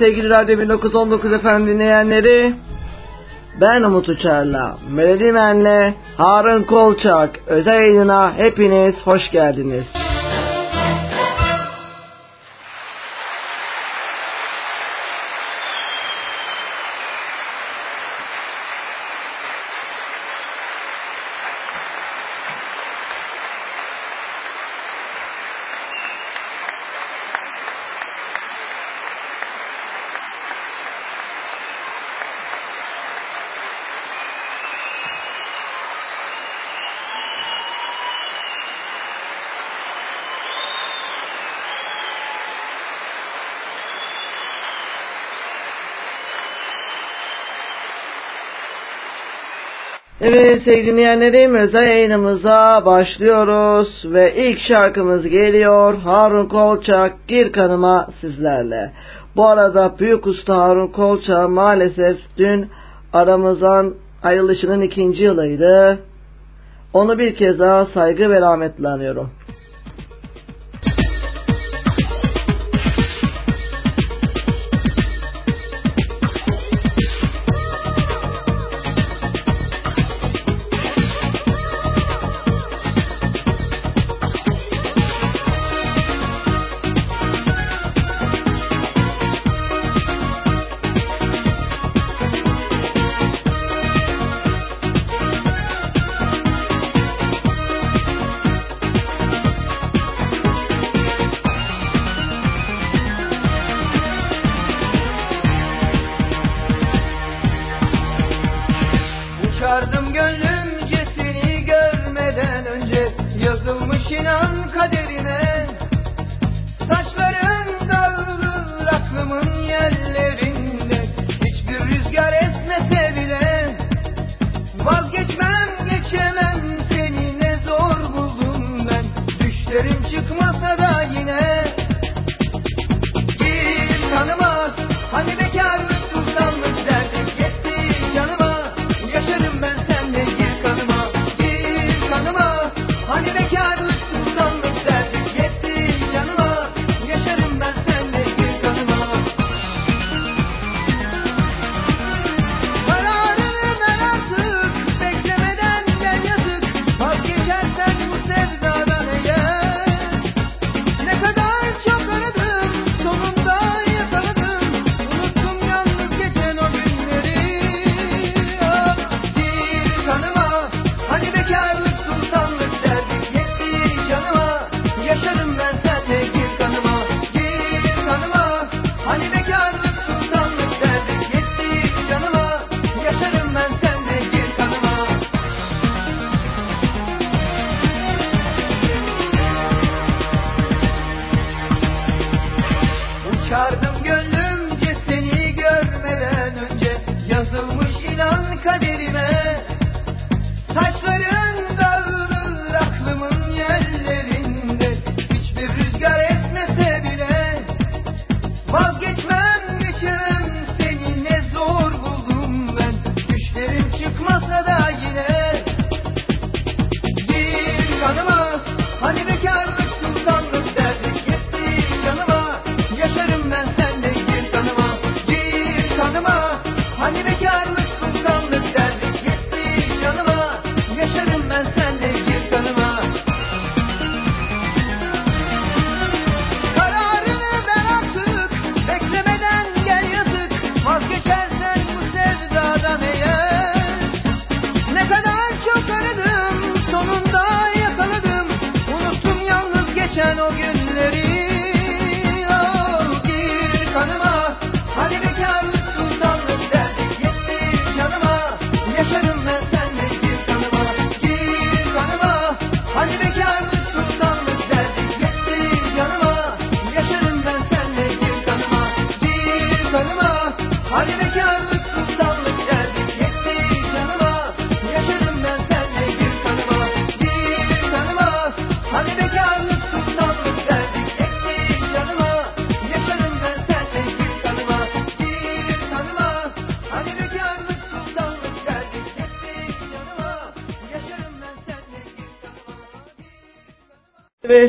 Sevgili Radyo 1919 efendim dinleyenleri. Ben Umut Uçar'la, Melody Men'le Harun Kolçak özel yayınına hepiniz hoş geldiniz. Evet sevgili dinleyenlerim özel yayınımıza başlıyoruz ve ilk şarkımız geliyor Harun Kolçak Gir Kanıma sizlerle. Bu arada Büyük Usta Harun Kolçak maalesef dün aramızdan ayrılışının ikinci yılıydı. Onu bir kez daha saygı ve rahmetle anıyorum.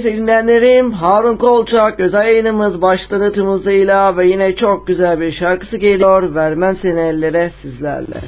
Evet dinleyenlerim Harun Kolçak özel yayınımız başladı tüm hızıyla ve yine çok güzel bir şarkısı geliyor. Vermem seni ellere sizlerle.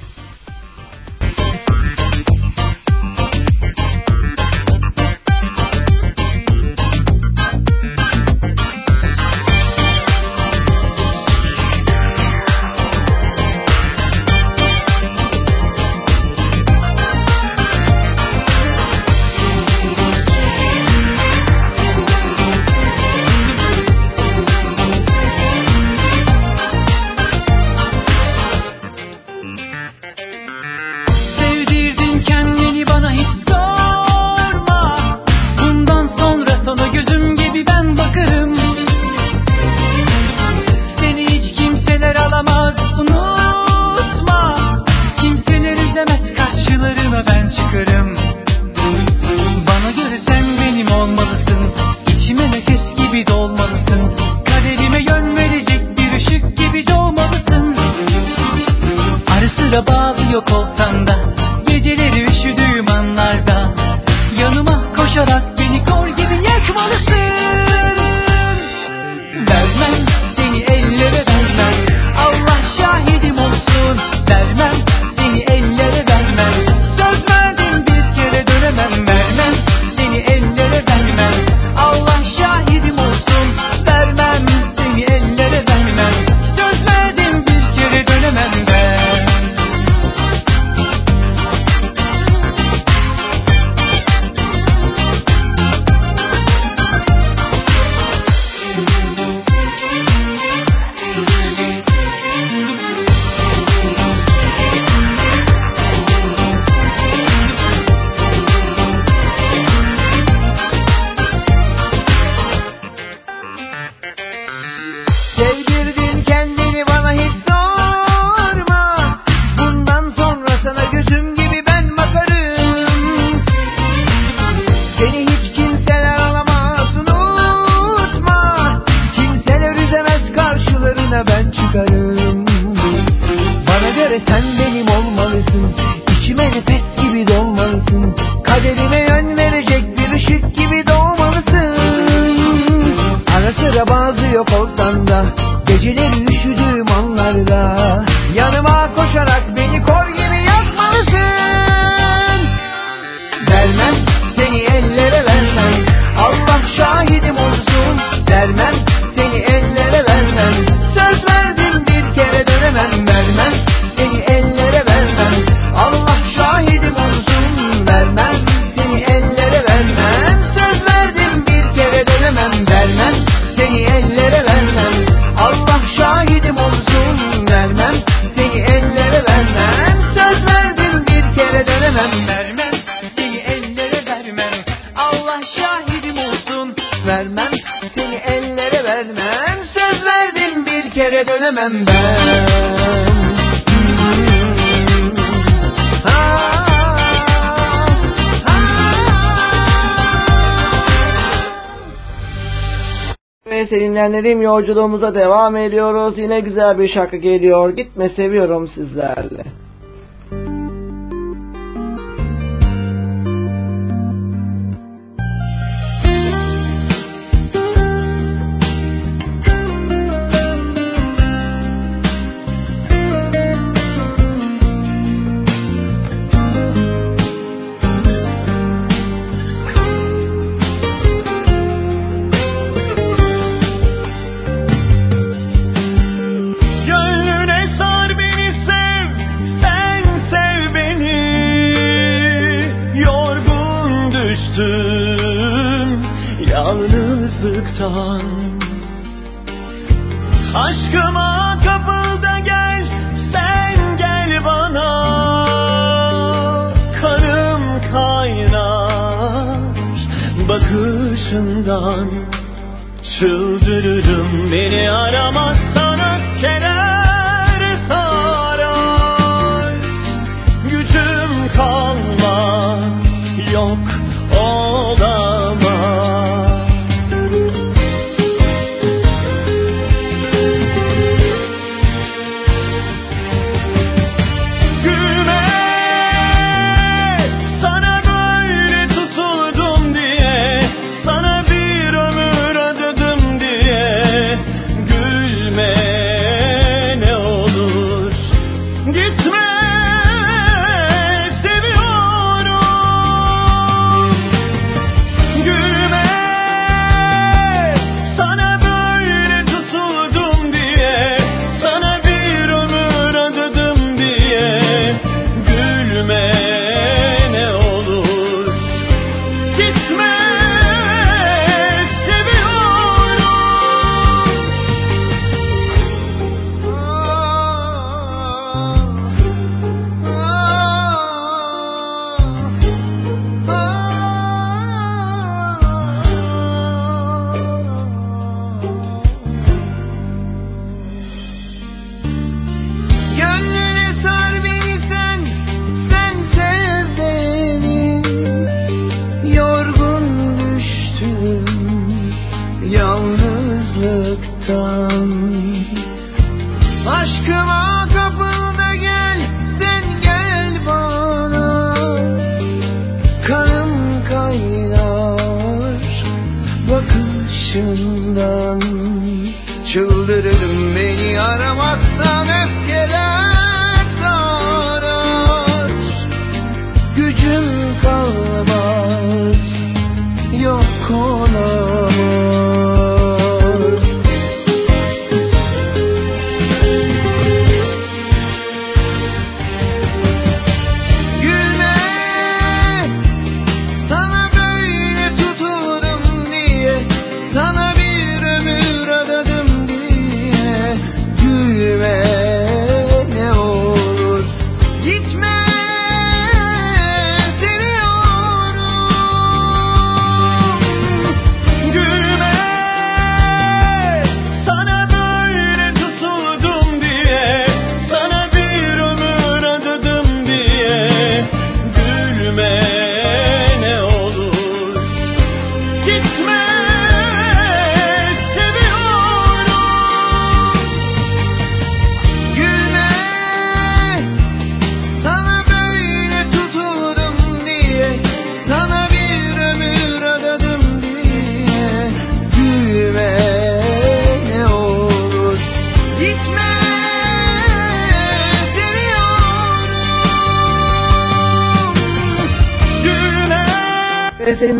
Yolculuğumuza devam ediyoruz. Yine güzel bir şarkı geliyor. Gitme seviyorum sizlerle.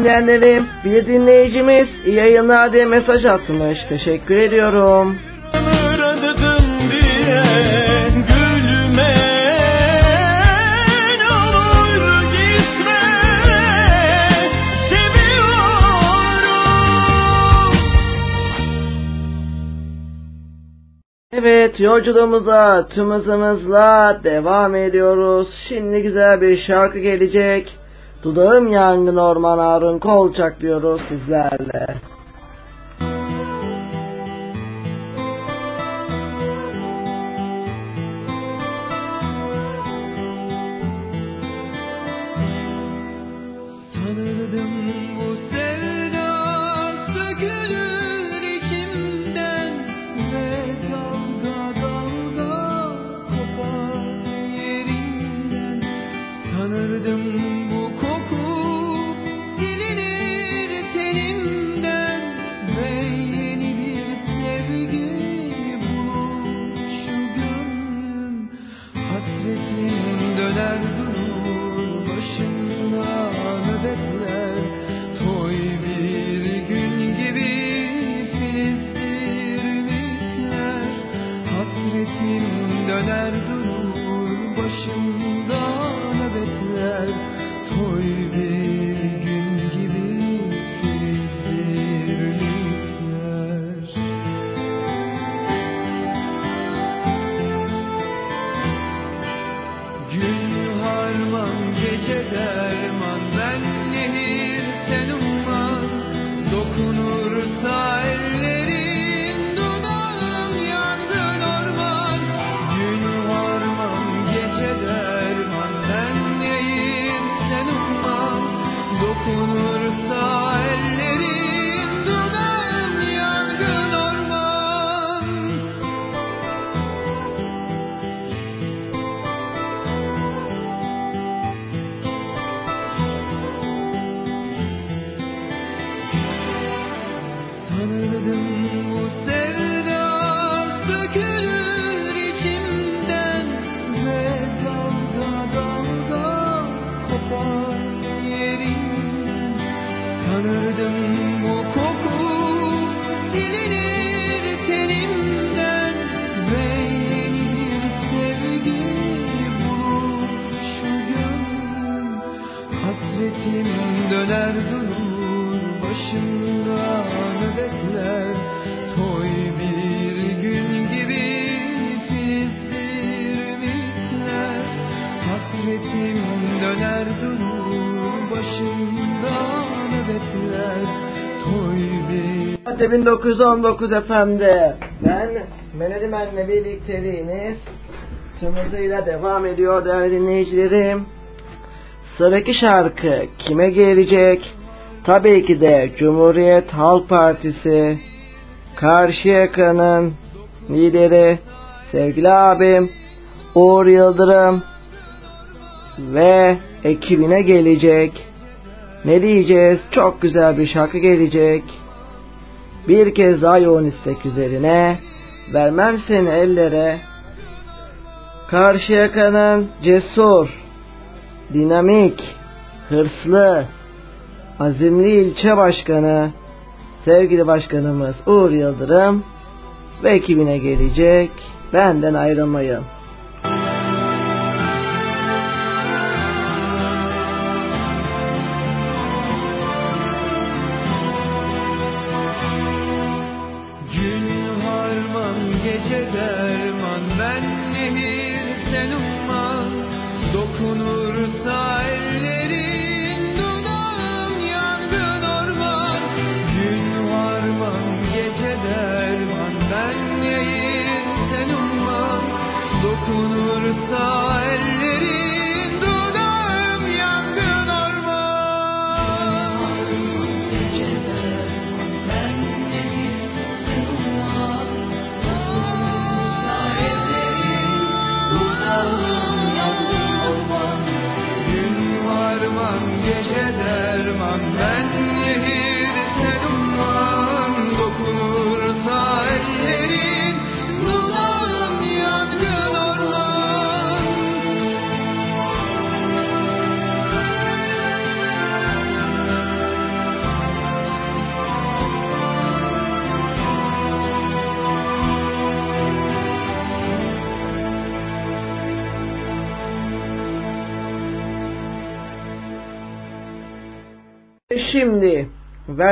Dinleyenlerim bir dinleyicimiz yayınlar diye mesaj atmış. Teşekkür ediyorum. Evet yolculuğumuza tüm hızımızla devam ediyoruz. Şimdi güzel bir şarkı gelecek. Dudağım yangın orman arın kolçak diyoruz sizlerle. 1919 efendi. Ben Menedimen'le birlikteliğiniz tüm hızıyla devam ediyor değerli dinleyicilerim. Sıradaki şarkı kime gelecek? Tabii ki de Cumhuriyet Halk Partisi Karşıyaka'nın lideri sevgili abim Uğur Yıldırım ve ekibine gelecek. Ne diyeceğiz? Çok güzel bir şarkı gelecek. Bir kez daha yoğun istek üzerine vermem seni ellere. Karşıyaka'nın cesur, dinamik, hırslı, azimli ilçe başkanı, sevgili başkanımız Uğur Yıldırım ve ekibine gelecek. Benden ayrılmayın.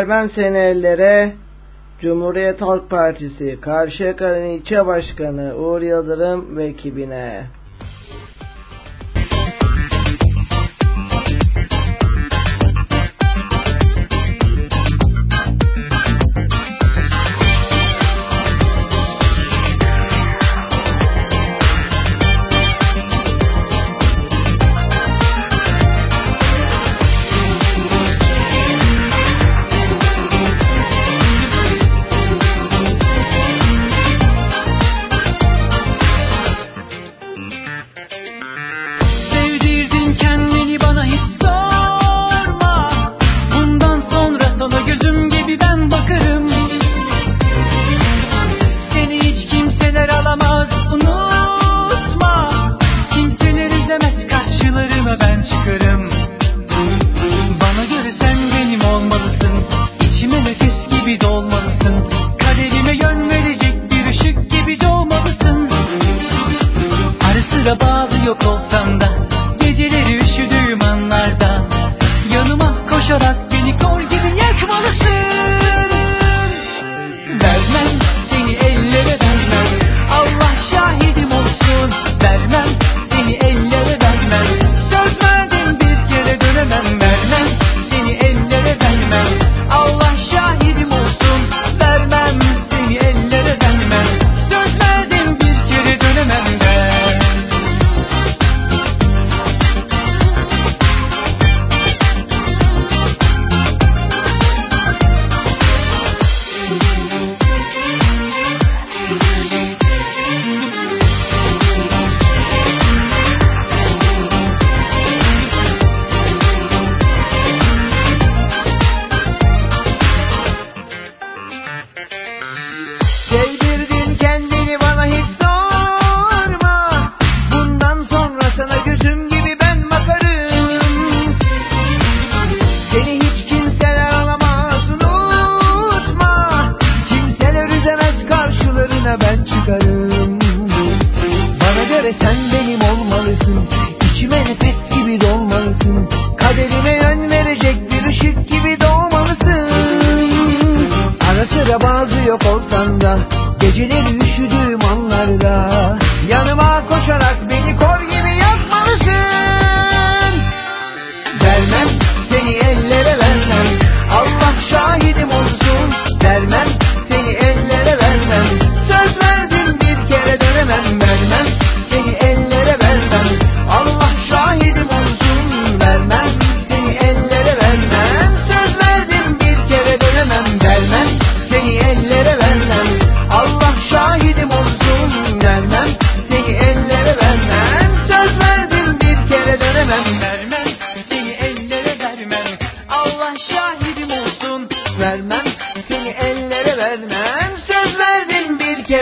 Vermem seni ellere Cumhuriyet Halk Partisi Karşıyaka'nın ilçe başkanı Uğur Yıldırım ve ekibine.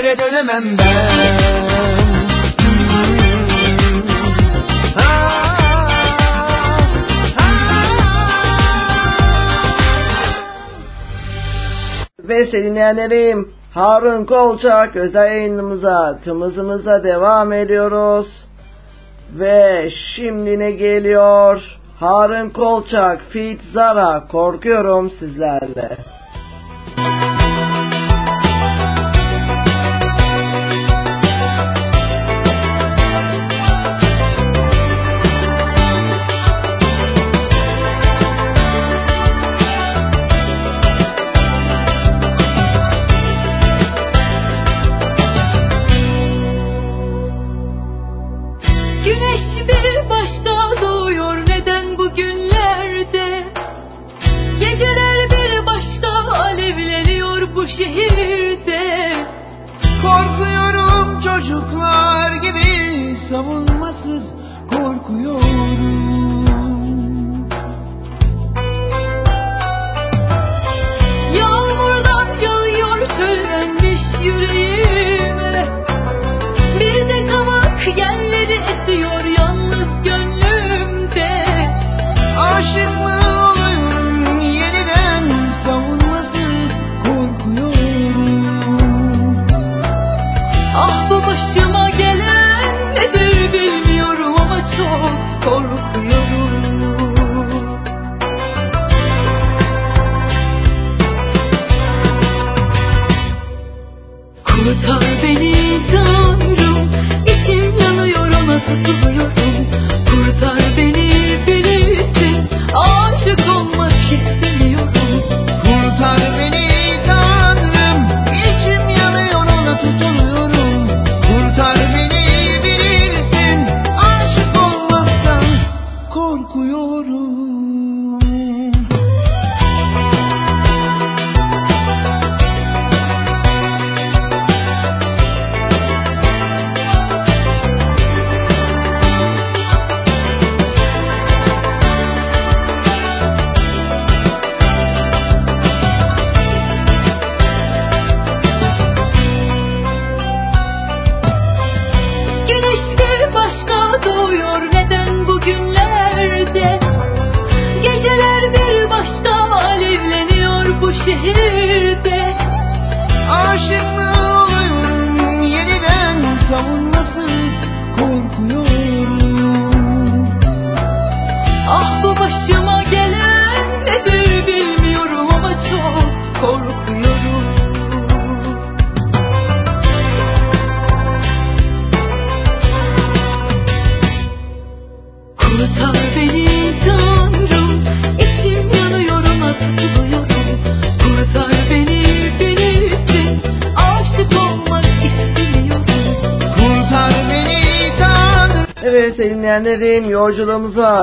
Kere dönemem ben Ve dinleyenlerim Harun Kolçak özel yayınımıza tımızımıza devam ediyoruz. Ve şimdi ne geliyor? Harun Kolçak, Fit Zara korkuyorum sizlerle.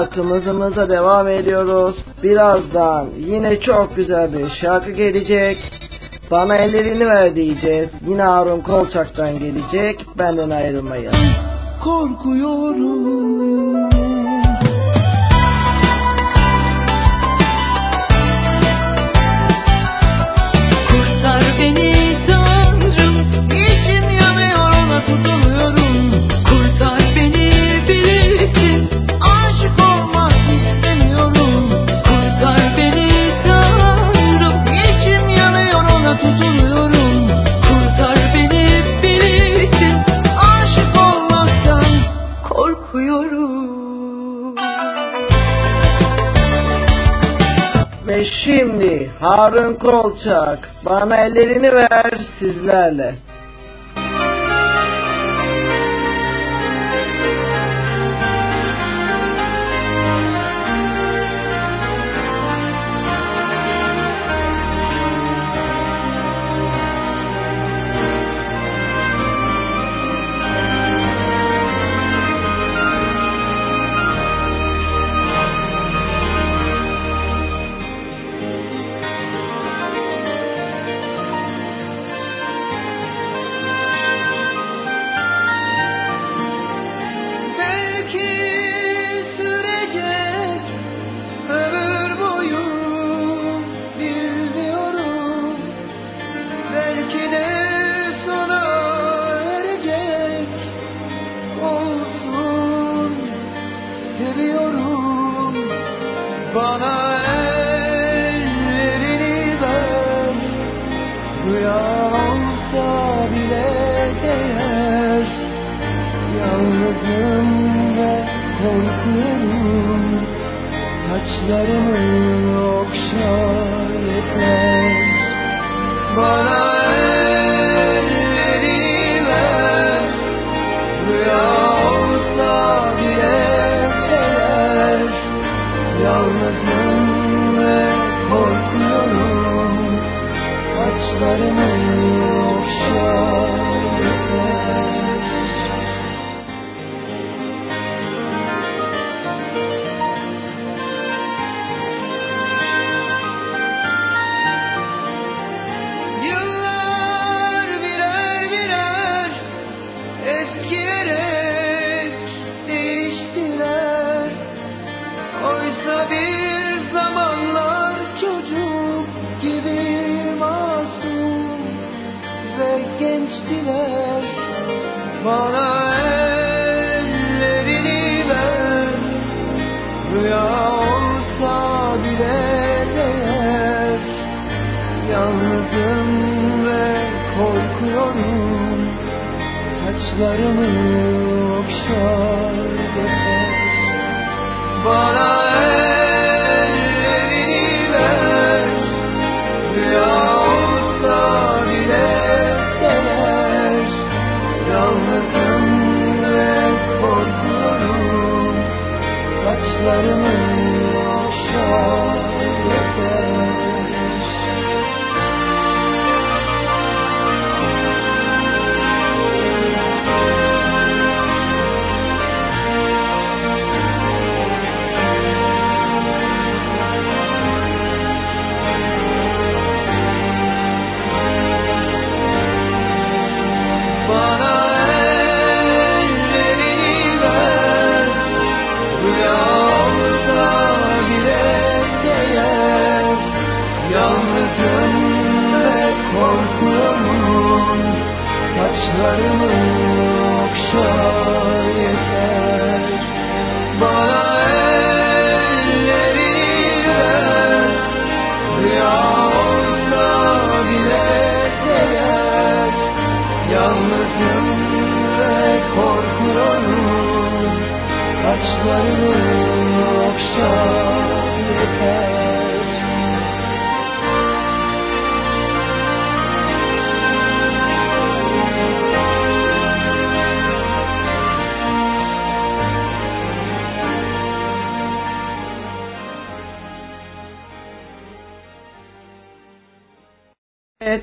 Kımızımıza devam ediyoruz. Birazdan yine çok güzel bir şarkı gelecek. Bana ellerini ver diyeceğiz. Yine Harun Kolçak'tan gelecek. Benden ayrılmayın. Korkuyorum. Kolçak bana ellerini ver sizlerle.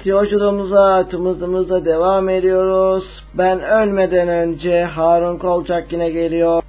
yolculuğumuza, atımızımıza devam ediyoruz. Ben ölmeden önce Harun Kolçak yine geliyor.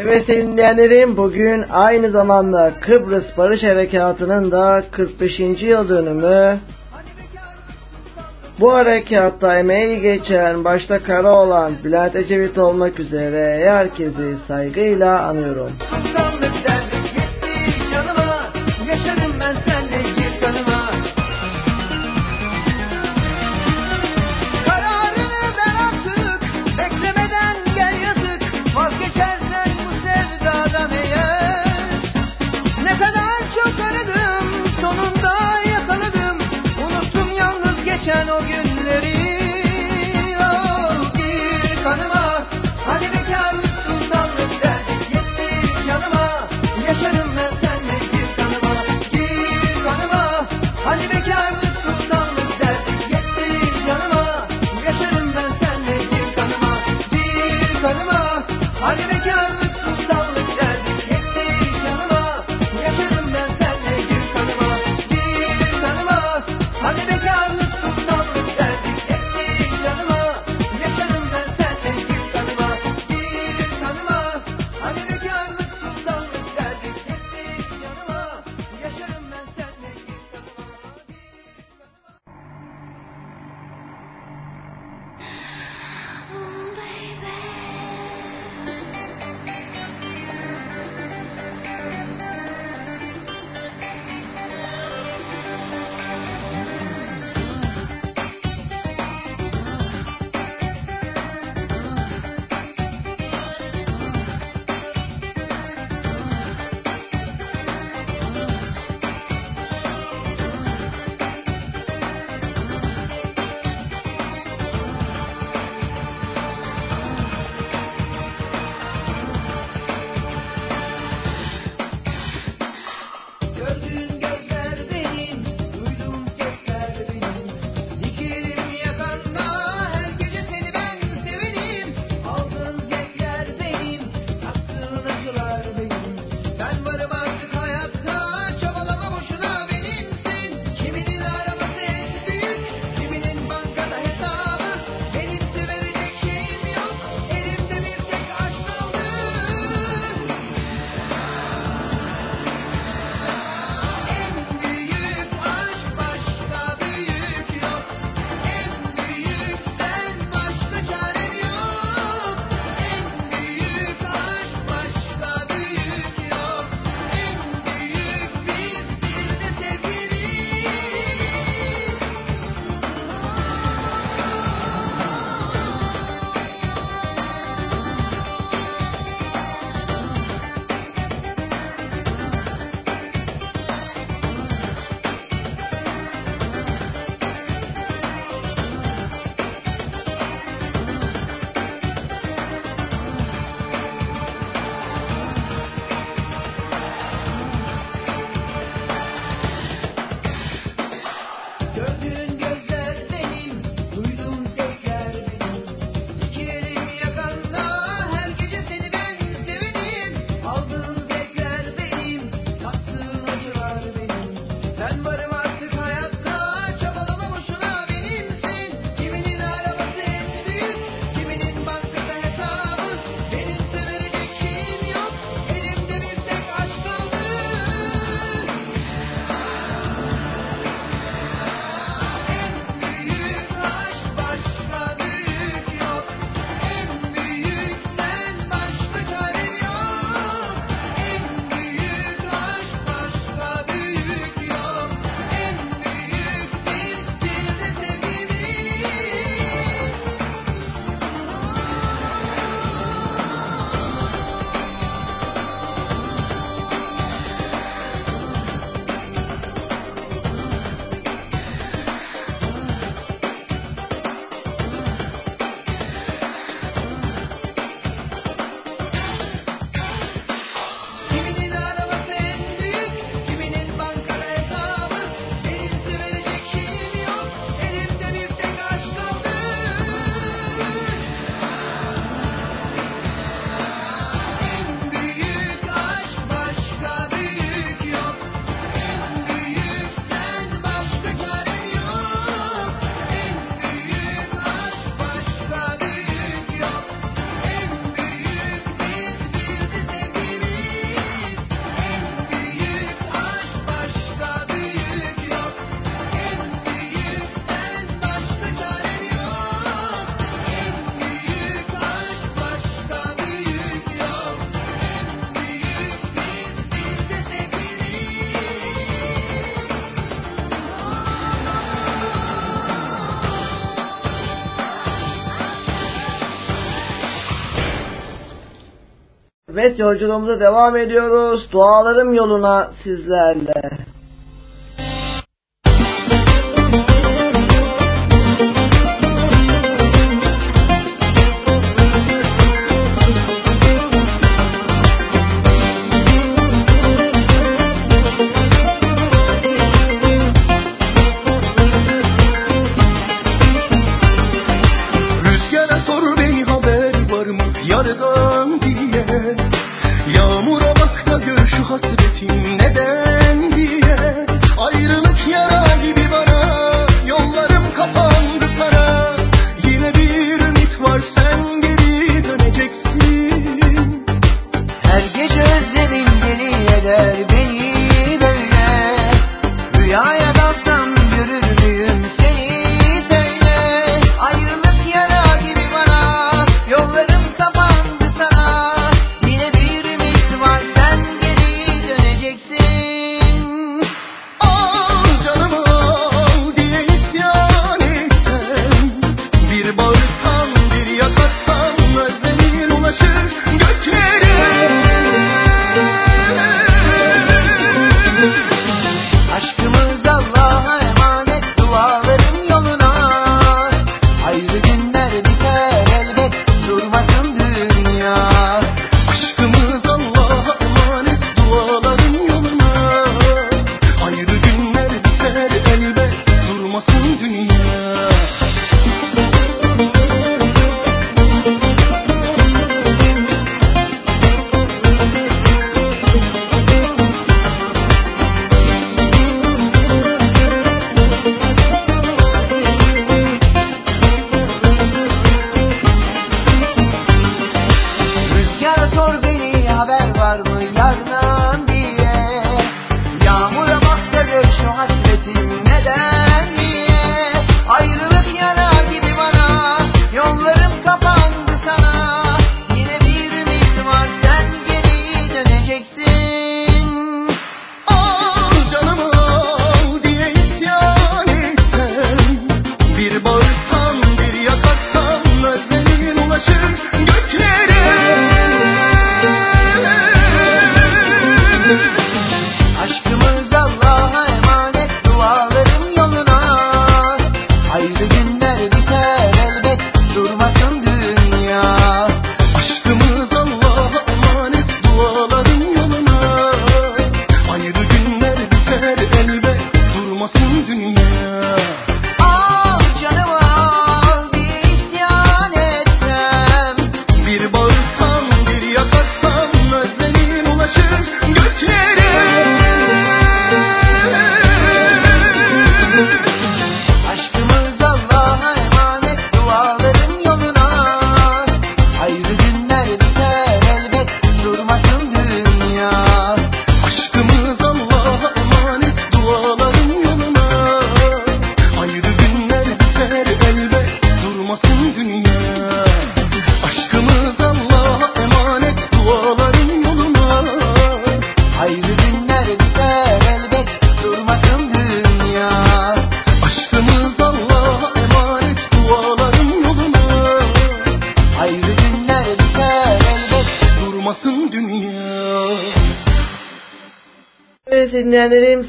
Evet sevgili dinleyenlerim bugün aynı zamanda Kıbrıs Barış Harekatı'nın da 45. yıl dönümü. Bu harekatta emeği geçen başta kara olan Bülent Ecevit olmak üzere herkesi saygıyla anıyorum. Hasan yolculuğumuza devam ediyoruz. Dualarım yoluna sizlerle.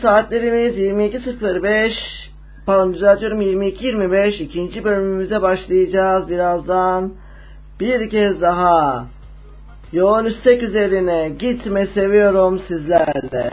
Saatlerimiz 22.05 pardon düzeltiyorum. 22.25 ikinci bölümümüze başlayacağız birazdan. Bir kez daha. Yoğun istek üzerine gitme seviyorum sizlerle.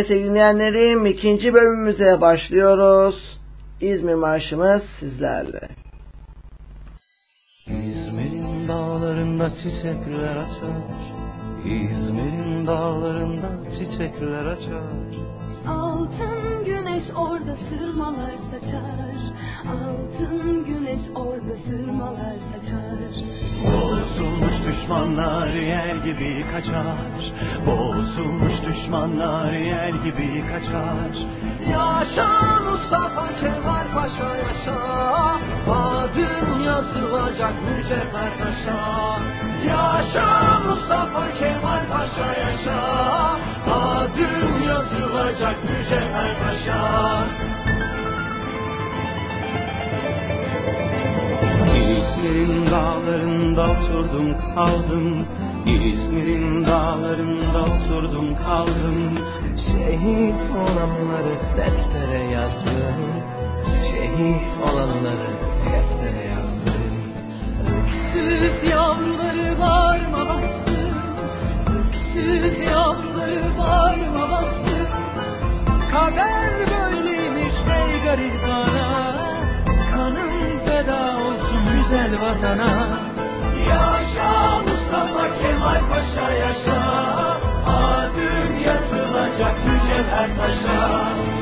Evet dinleyenlerim ikinci bölümümüze başlıyoruz. İzmir Marşımız sizlerle. İzmir'in dağlarında çiçekler açar İzmir'in dağlarında çiçekler açar Altın güneş orada sırmalar saçar Altın güneş orada sırmalar gibi kaçar. Bozulmuş düşmanlar yer gibi kaçar. Yaşa Mustafa Kemal Paşa yaşa. Adın yazılacak mücevher taşa Yaşa Mustafa Kemal Paşa yaşa. Adın yazılacak mücevher taşa İzmir'in dağlarında oturdum kaldım İzmir'in dağlarında oturdum kaldım. Şehit olanları deftere yazdım. Şehit olanları deftere yazdım. Öksüz yavruları bağrıma bastım. Öksüz yavruları bağrıma bastım. Kader böyleymiş ey garip ana Kanım feda olsun güzel vatana. Yaşa Kemal Paşa yaşa Adın yazılacak mücevher taşa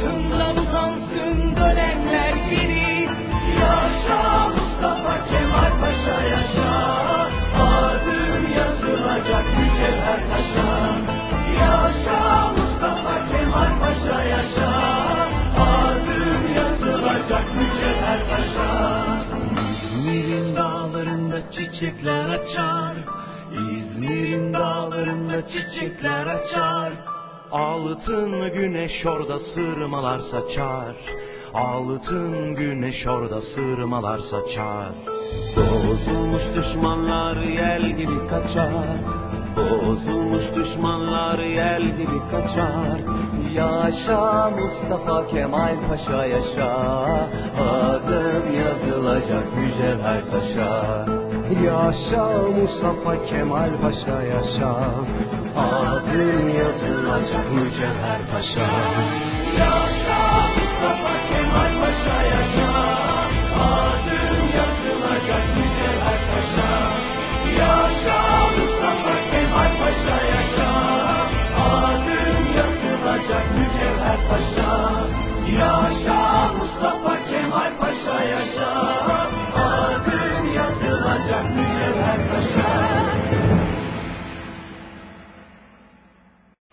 Allah'ından utansın dönenler Yaşa Mustafa Kemal Paşa yaşa. Adın yazılacak mücevher taşa. Yaşa Mustafa Kemal Paşa yaşa. Adın yazılacak mücevher taşa. İzmir'in dağlarında çiçekler açar. İzmir'in dağlarında çiçekler açar Altın güneş orada sırmalar saçar Altın güneş orada sırmalar saçar Bozulmuş düşmanlar yel gibi kaçar. Bozulmuş düşmanlar yel gibi kaçar. Yaşa Mustafa Kemal Paşa yaşa. Adın yazılacak mücevher taşa Yaşa Mustafa Kemal Paşa yaşa Adın yazılacak mücevher taşa Yaşa Mustafa Kemal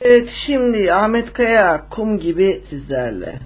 Evet şimdi Ahmet Kaya kum gibi sizlerle.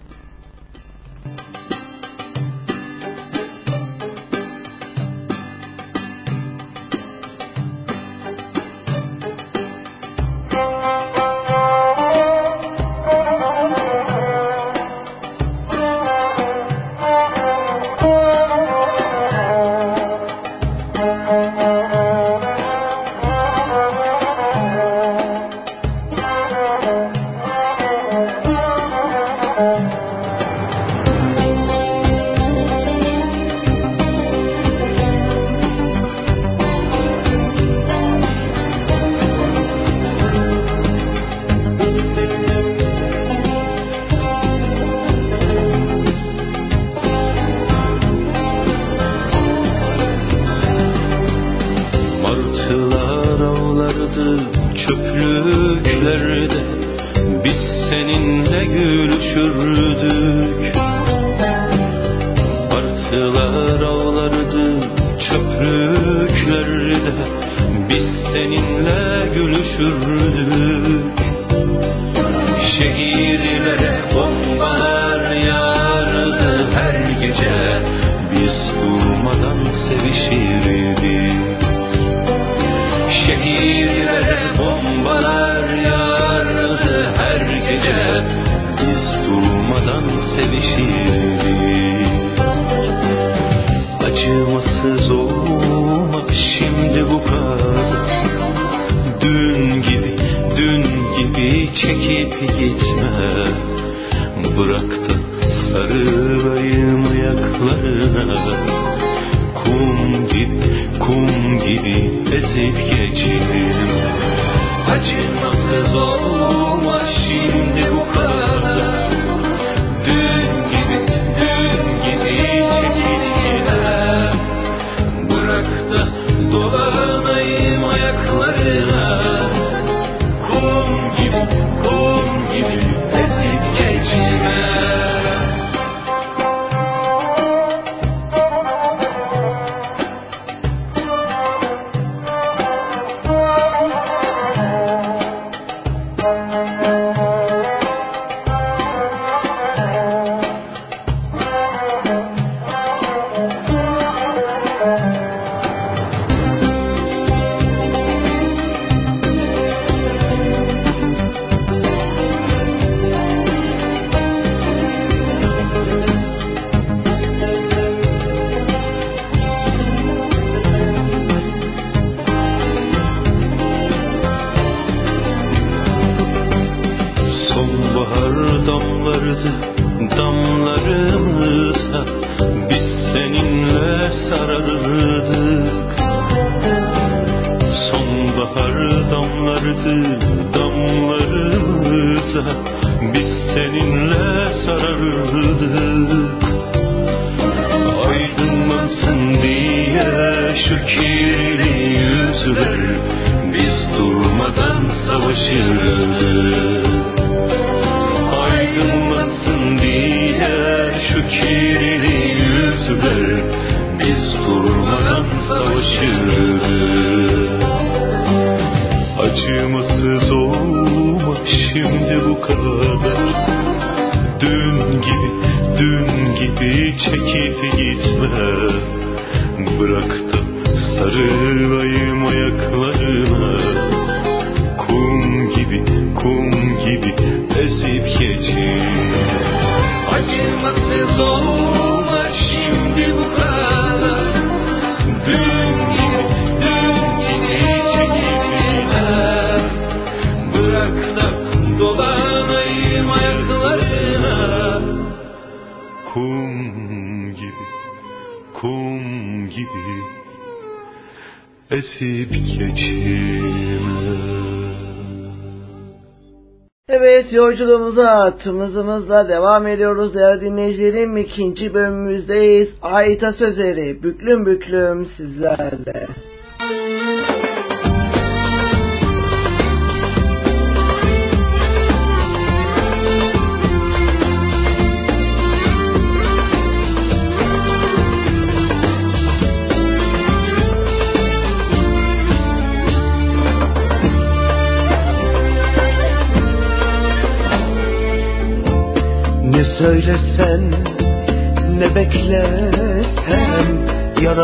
Yolculuğumuza tımızımızla devam ediyoruz değerli dinleyicilerim. ikinci bölümümüzdeyiz. Ayta Sözleri büklüm büklüm sizlerle.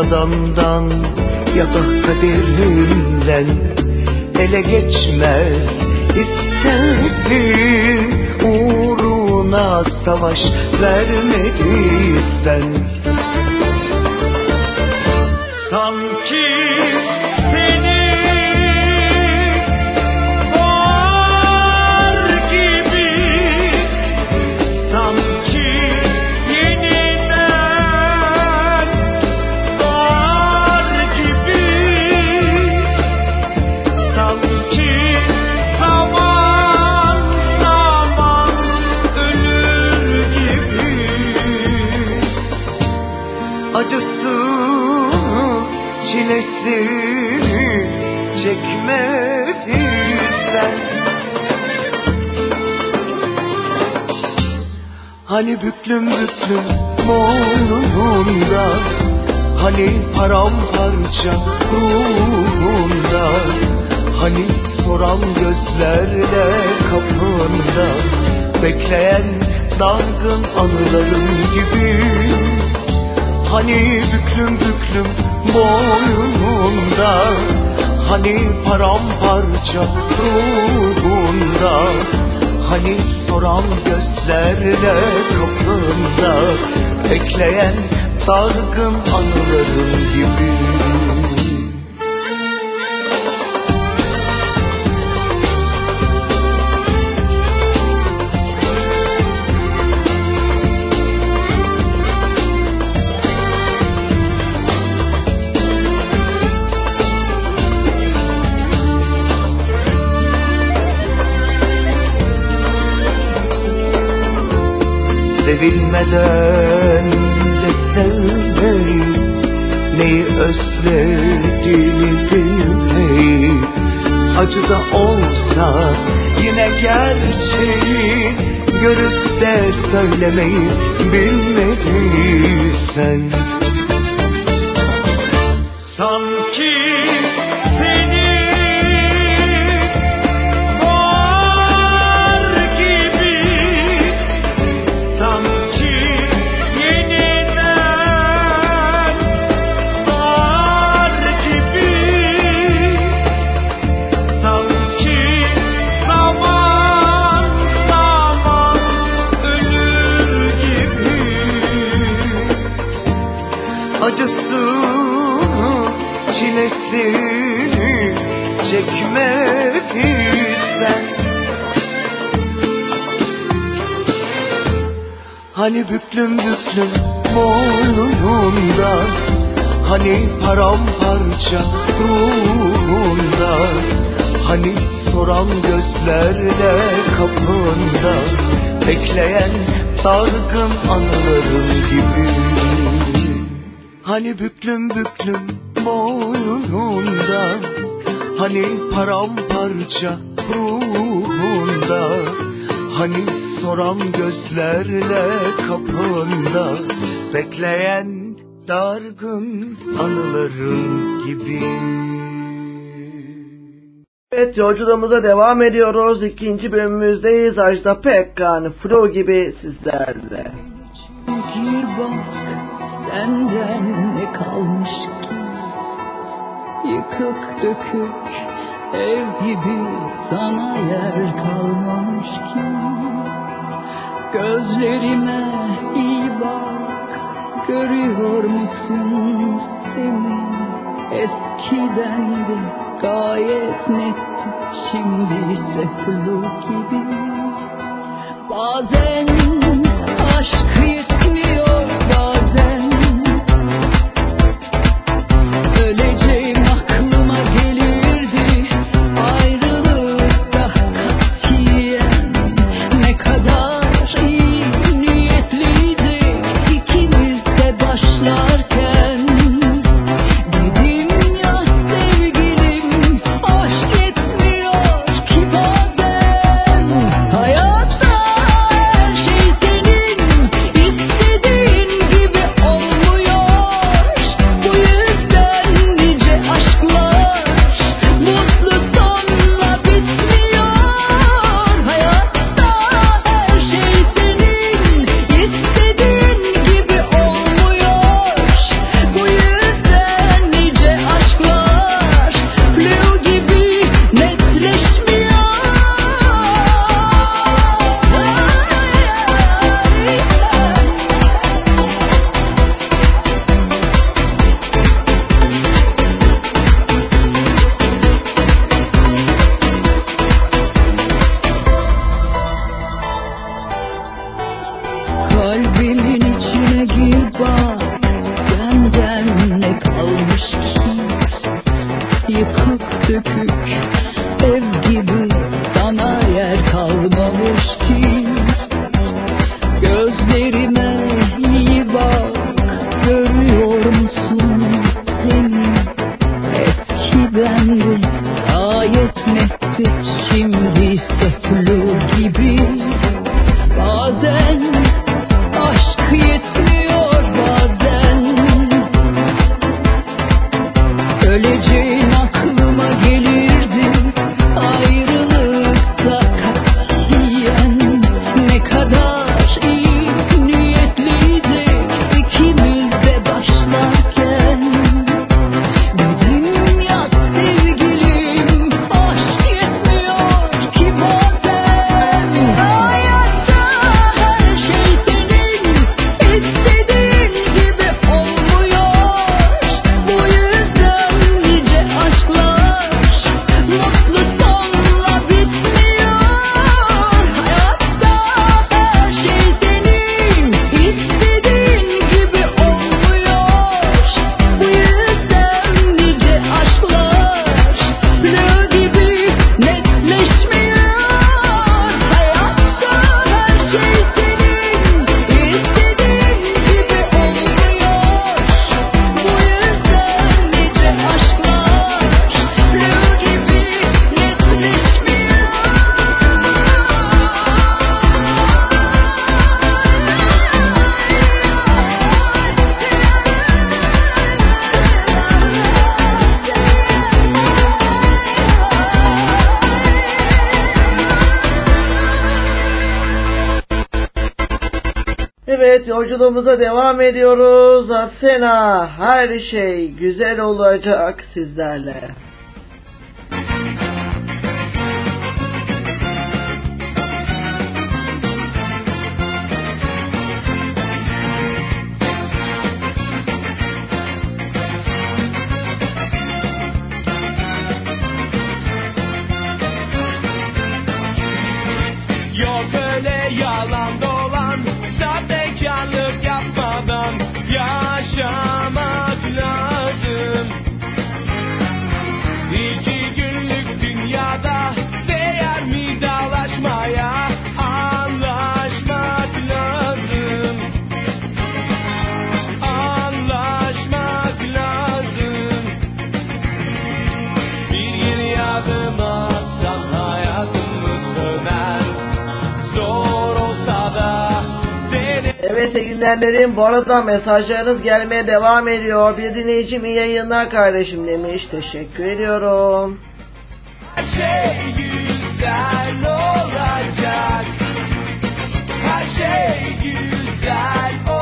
Yaradandan ya da kaderimden Ele geçmez istediğin uğruna savaş vermediysen büklüm büklüm boynunda Hani paramparça ruhunda Hani soran gözlerle kapında Bekleyen dargın anılarım gibi Hani büklüm büklüm boynunda Hani paramparça ruhunda Hani soran gözlerle kapında Bekleyen dargın anılarım gibi Sevilmeden de sevmeyi Neyi özlediğini bilmeyi Acı da olsa yine gerçeği Görüp de söylemeyi bilmediysen. Sanki Hani büklüm büklüm boynunda Hani paramparça ruhunda Hani soran gözlerle kapında Bekleyen dargın anılarım gibi. Hani büklüm büklüm boynunda Hani paramparça ruhunda Hani Soram gözlerle kapında Bekleyen dargın anıların gibi Evet yolculuğumuza devam ediyoruz. İkinci bölümümüzdeyiz. Ajda Pekkan, Flo gibi sizlerle. Gir bak, senden ne kalmış ki? Yıkık dökük ev gibi sana yer kalmamış ki. Gözlerime iyi bak Görüyor musun seni? Eskiden de gayet netti Şimdi ise flu gibi. Bazen aşk yolculuğumuza devam ediyoruz. Atsena her şey güzel olacak sizlerle. Dinleyenlerim bu arada mesajlarınız gelmeye devam ediyor. Bir dinleyicim iyi yayınlar kardeşim demiş. Teşekkür ediyorum. Her şey güzel olacak. Her şey güzel olacak.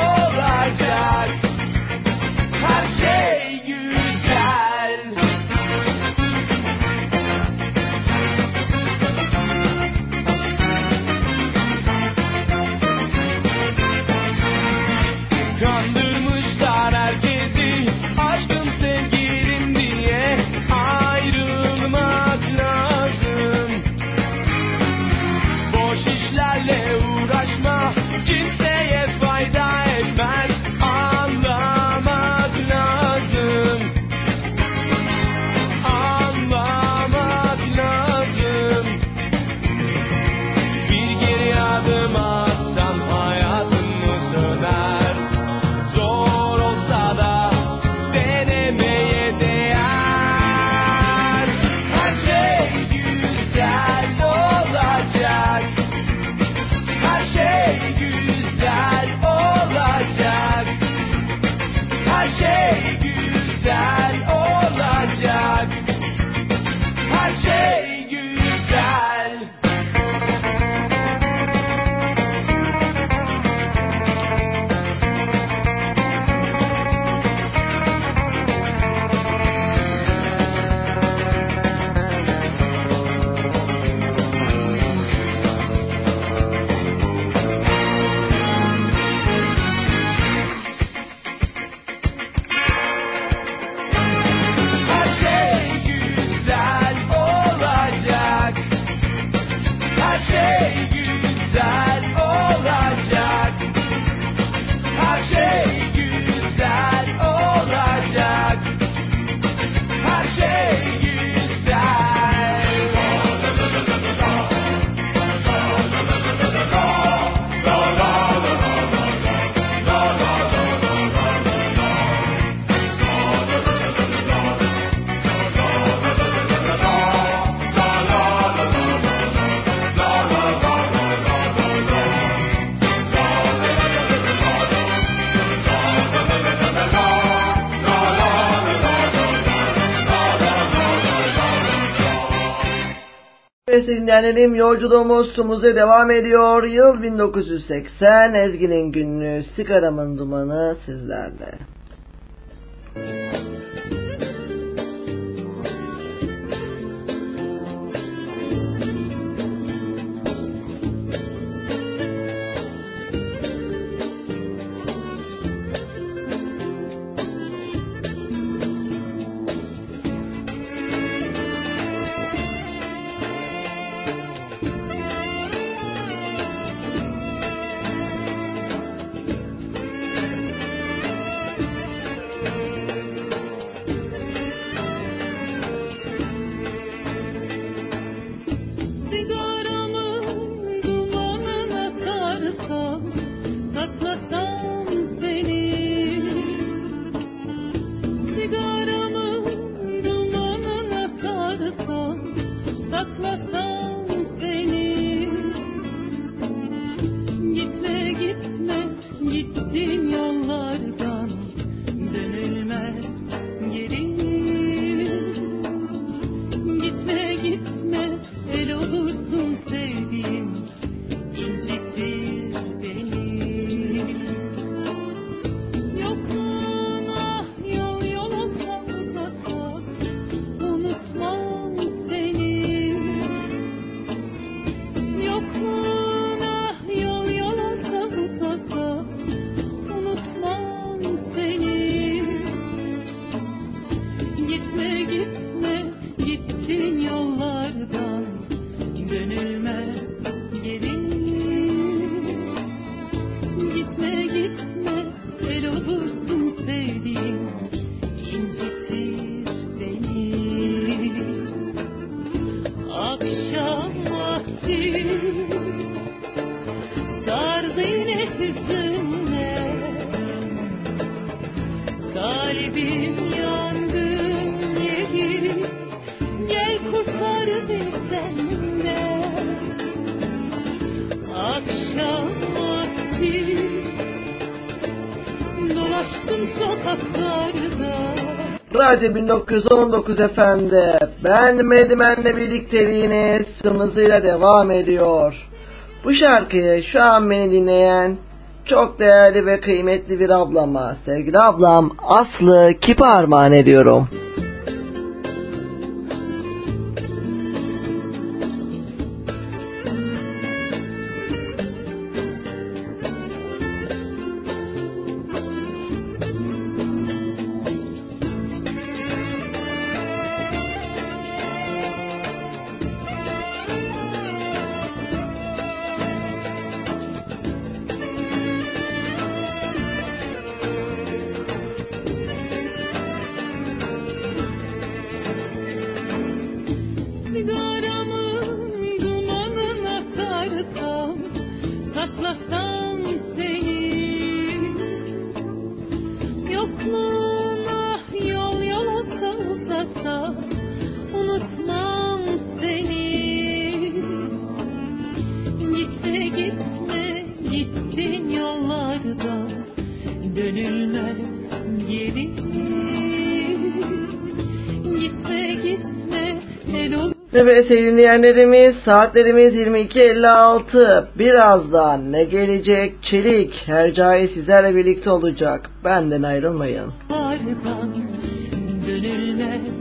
Evet dinleyenlerim yolculuğumuz Tumuze devam ediyor. Yıl 1980 Ezgi'nin günlüğü sigaramın dumanı sizlerle. Haydi 1919 efendi. Ben Medimen'le birlikteliğiniz sımızıyla devam ediyor. Bu şarkıyı şu an beni dinleyen çok değerli ve kıymetli bir ablama, sevgili ablam Aslı Kip'e armağan ediyorum. dinleyenlerimiz saatlerimiz 22.56 birazdan ne gelecek? Çelik her cahil sizlerle birlikte olacak. Benden ayrılmayın. Vardan dönülmez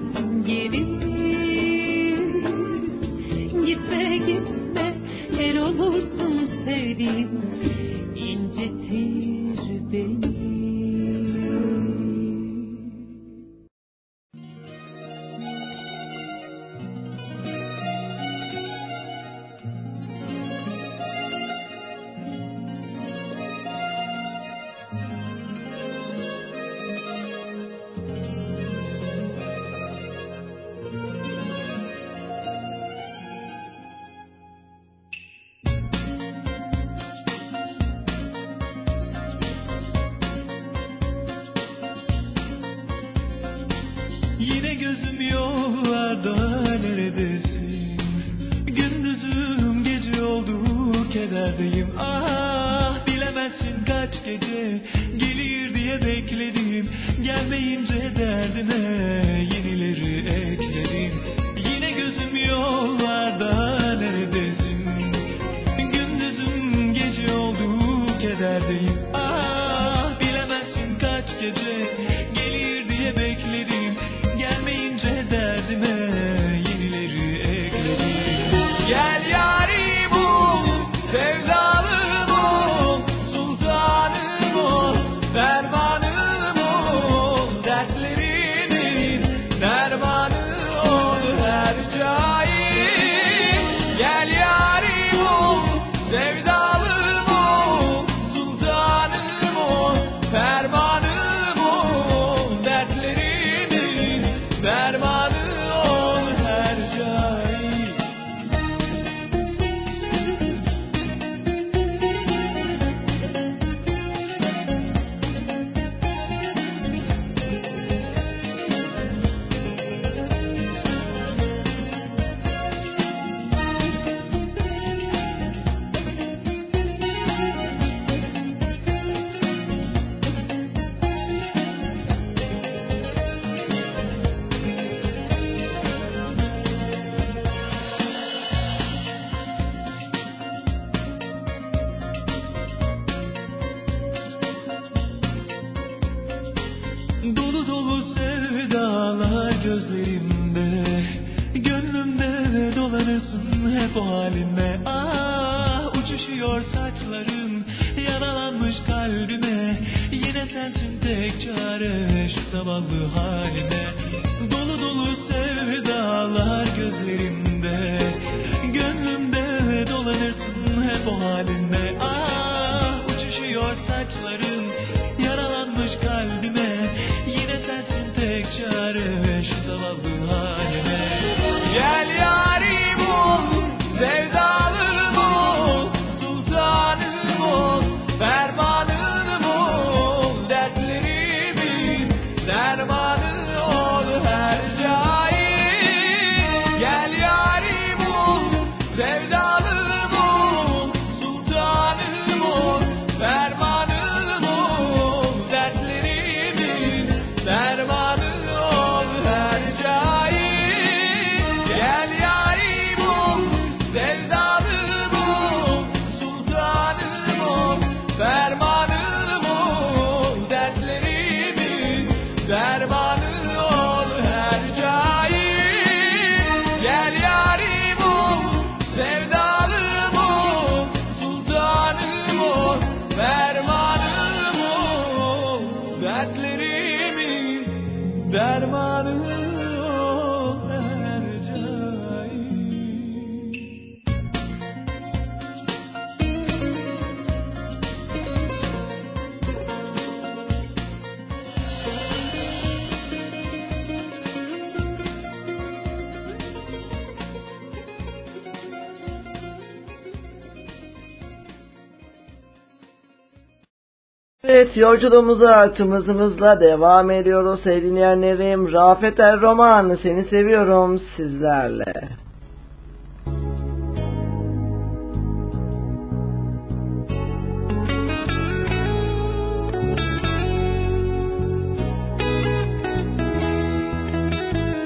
Evet yolculuğumuza tımızımızla devam ediyoruz sevgili. Rafet Er Roman seni seviyorum sizlerle.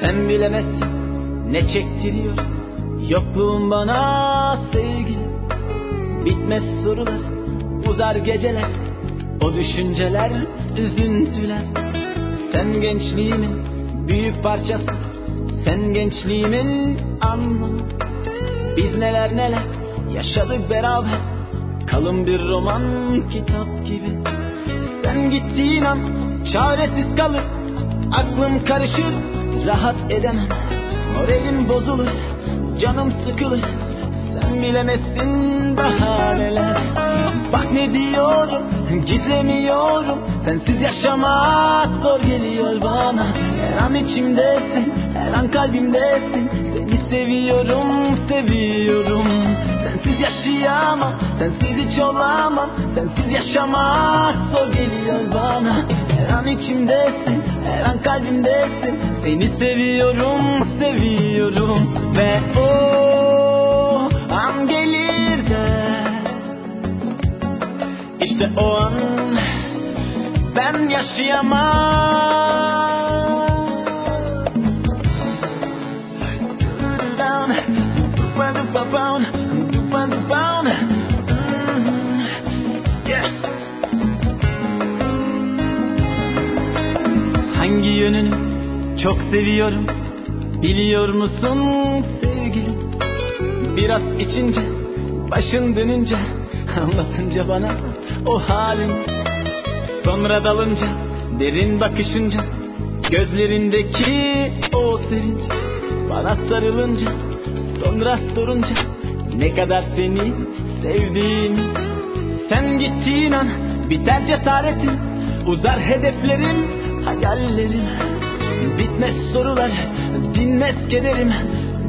Sen bilemezsin ne çektiriyor Yokluğun bana sevgili Bitmez sorular Uzar geceler O düşünceler Üzüntüler. Sen gençliğimin Büyük parçası Sen gençliğimin anlamı Biz neler neler Yaşadık beraber. Kalın bir roman kitap gibi. Sen gittiğin an Çaresiz kalır. Aklım karışır Rahat edemem. Moralim bozulur Canım sıkılır. Sen bilemezsin daha neler. Bak ne diyorum Gizlemiyorum Sensiz yaşamak zor geliyor bana. Her an içimdesin Her an kalbimdesin. Seni seviyorum Seviyorum. Sensiz yaşayamam Sensiz hiç olamam. Sensiz yaşamak zor geliyor bana. Her an içimdesin Her an kalbimdesin. Seni seviyorum Seviyorum. Ve o an gelir de İşte o an Ben yaşayamam. Yeah. Hangi yönünü çok seviyorum biliyor musun sevgilim? Biraz içince başın dönünce anlatınca bana o halin. Sonra dalınca derin bakışınca gözlerindeki o sevinç bana sarılınca sonra sorunca ne kadar seni sevdiğimi sen gittiğin an biter cesaretim uzar hedeflerim hayallerim bitmez sorular dinmez kederim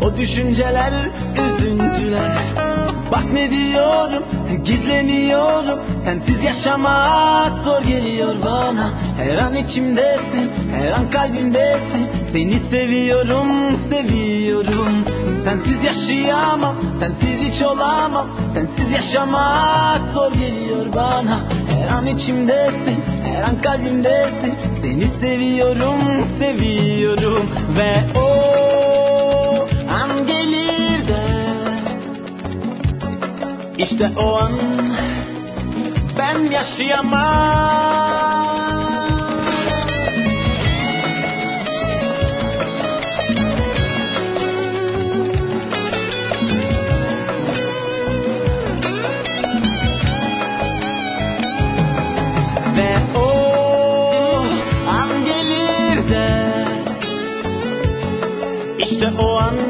o düşünceler üzüntüler Bak ne diyorum gizleniyorum. Sensiz yaşamak zor geliyor bana. Her an içimdesin her an kalbimdesin. Seni seviyorum seviyorum. Sensiz yaşayamam sensiz hiç olamam. Sensiz yaşamak zor geliyor bana. Her an içimdesin her an kalbimdesin. Seni seviyorum seviyorum. Ve o işte o an ben yaşayamam. İşte o an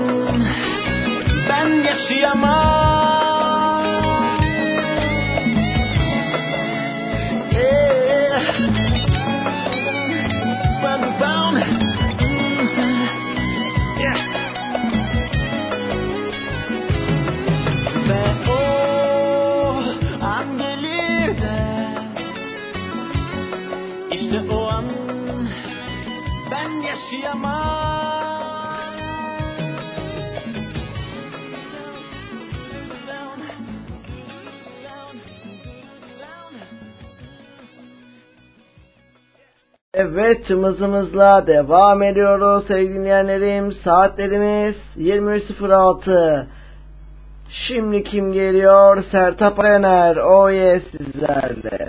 Evet mızımızla devam ediyoruz sevgili dinleyenlerim. Saatlerimiz 23.06. Şimdi kim geliyor? Sertap Erener. O yes sizlerle.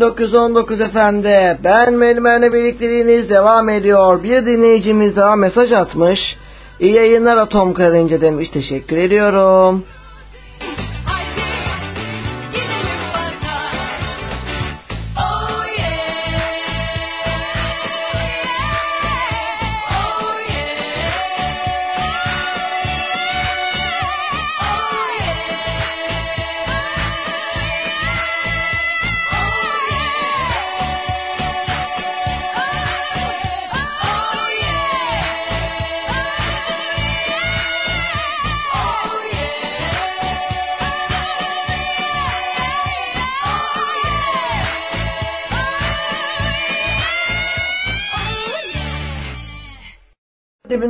1919 efendi. Ben Melmen'le birlikteliğiniz devam ediyor. Bir dinleyicimiz daha mesaj atmış. İyi yayınlar Atom Karınca demiş. Teşekkür ediyorum.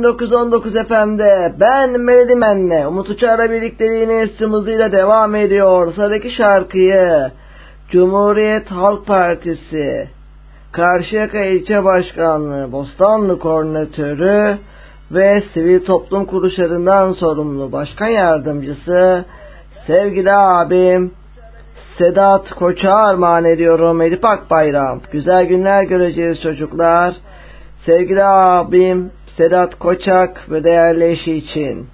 99.19 FM'de ben Melodimen'le Umut Uçar'la birlikteliğiniz sımızıyla devam ediyor. Sıradaki şarkıyı Cumhuriyet Halk Partisi Karşıyaka İlçe Başkanlığı Bostanlı Koordinatörü ve Sivil Toplum Kuruluşlarından sorumlu Başkan Yardımcısı sevgili abim Sedat Koç'a armağan ediyorum Elif Akbayram. Güzel günler göreceğiz çocuklar. Sevgili abim Sedat Koçak ve değerli eşi için.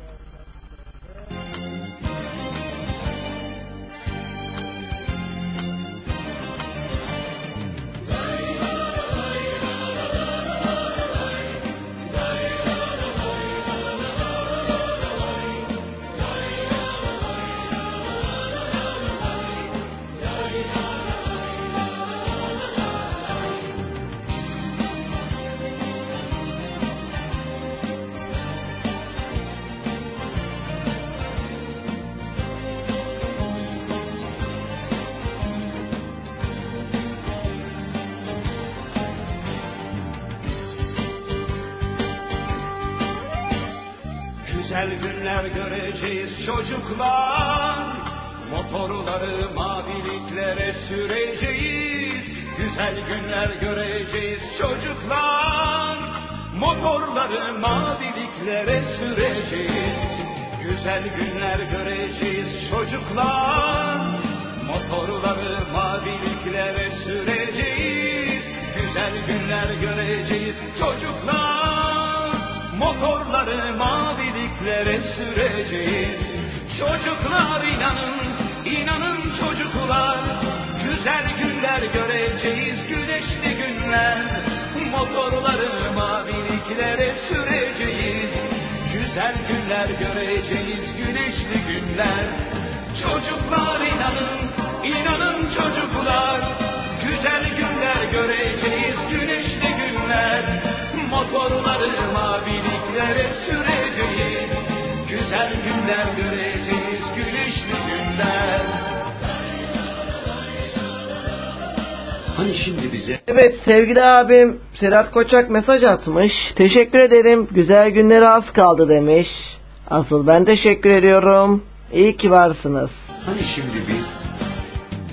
Sevgili abim Sedat Koçak mesaj atmış. Teşekkür ederim. Güzel günlere az kaldı demiş. Asıl ben teşekkür ediyorum. İyi ki varsınız. Hani şimdi biz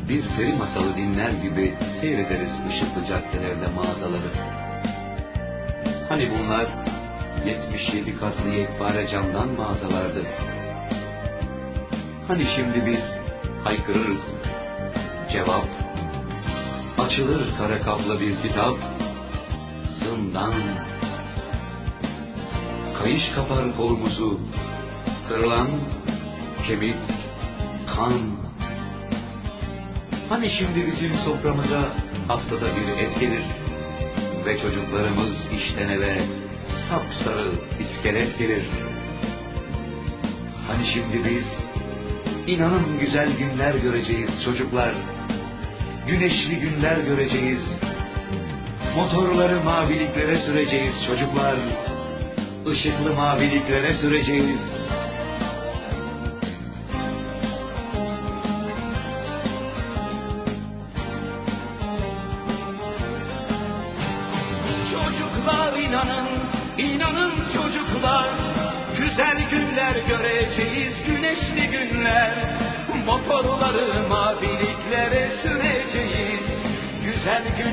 bir peri masalı dinler gibi seyrederiz ışıklı caddelerde mağazaları. Hani bunlar 77 katlı yekpare camdan mağazalardı. Hani şimdi biz haykırırız. Cevap. Açılır kara kaplı bir kitap. Zindan. Kayış kapar kolumuzu. Kırılan kemik, kan. Hani şimdi bizim soframıza haftada bir et gelir ve çocuklarımız işten eve sapsarı iskelet gelir. Hani şimdi biz inanın güzel günler göreceğiz çocuklar. Güneşli günler göreceğiz. Motorları maviliklere süreceğiz çocuklar. Işıklı maviliklere süreceğiz.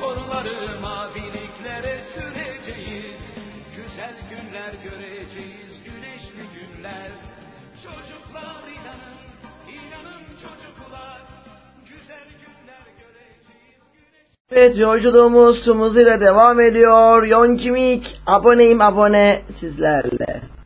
motorları maviliklere süreceğiz. Güzel günler göreceğiz, güneşli günler. Çocuklar inanın, inanın çocuklar. Güzel günler göreceğiz. Güneş... Evet yolculuğumuz Sumuz ile devam ediyor. Yonkimik aboneyim abone sizlerle.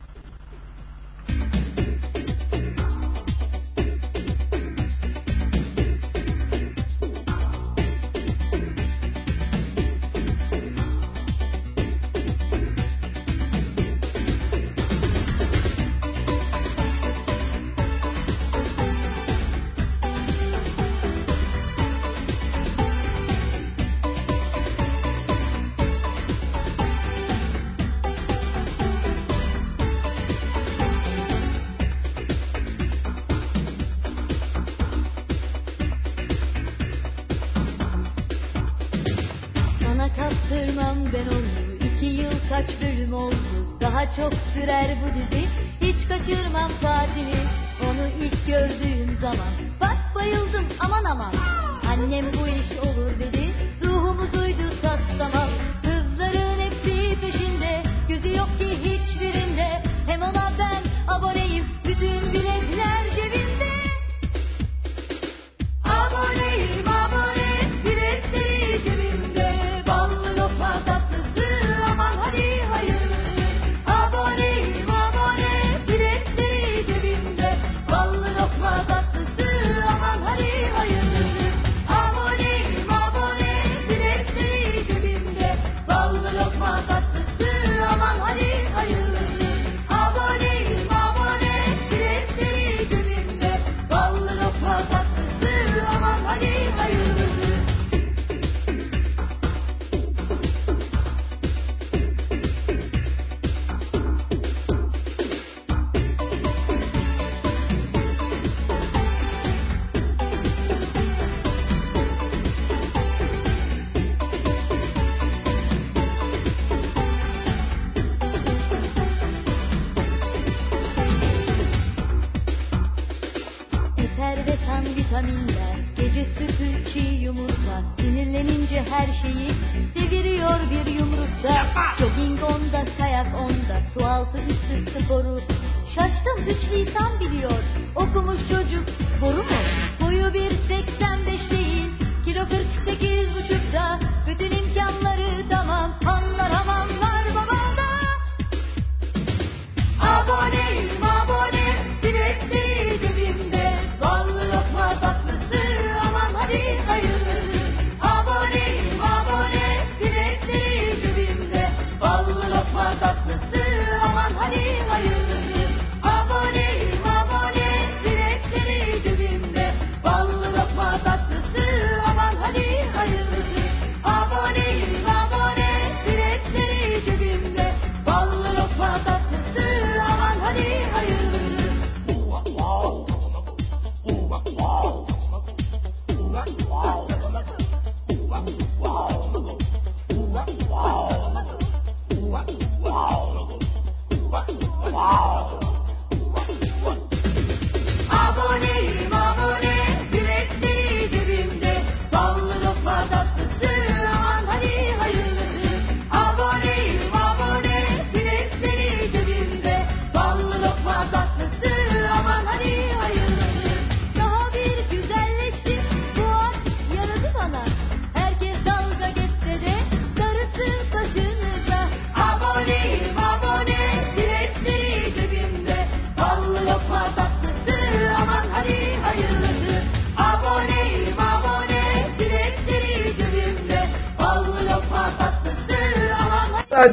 the day.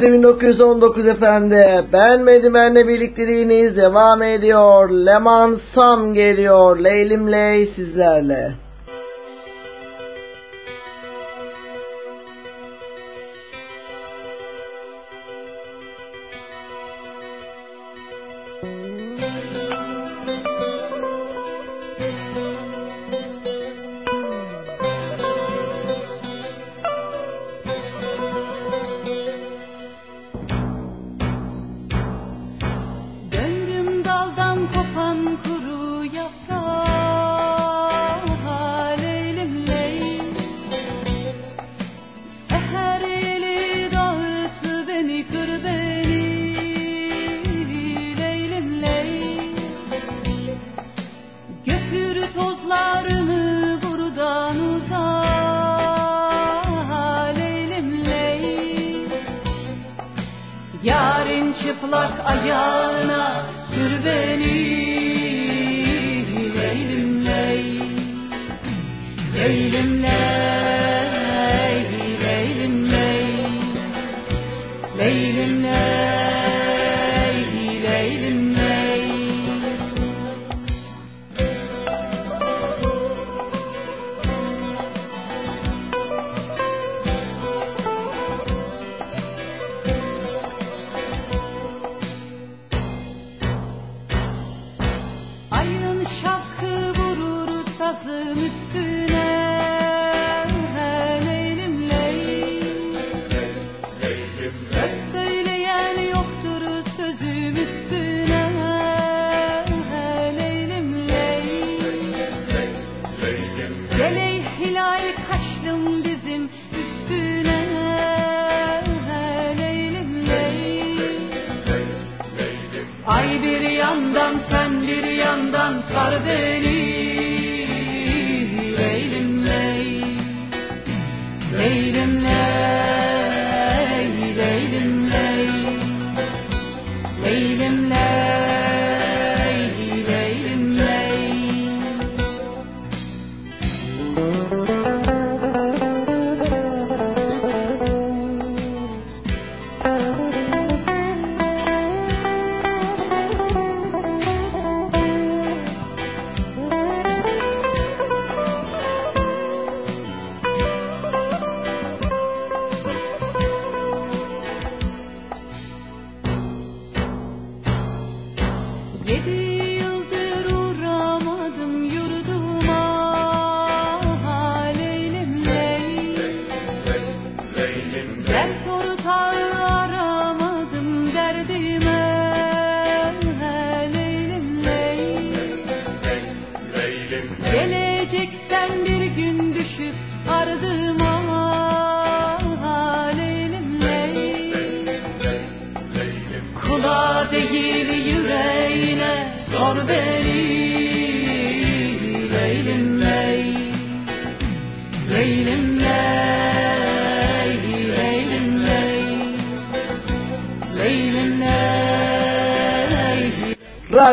Herkese 1919 efendi. Beğenmedi benle birlikteliğiniz devam ediyor. Leman Sam geliyor. Leylim Ley sizlerle.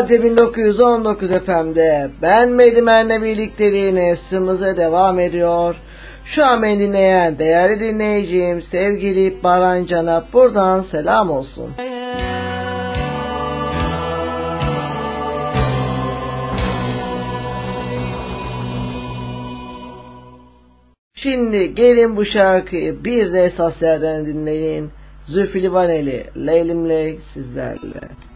Radyo 1919 FM'de ben Medimen'le birlikteliğine sımıza devam ediyor. Şu an beni dinleyen değerli dinleyicim sevgili Baran Can'a buradan selam olsun. Şimdi gelin bu şarkıyı bir de esas yerden dinleyin. Zülfü Livaneli, Leylim'le sizlerle.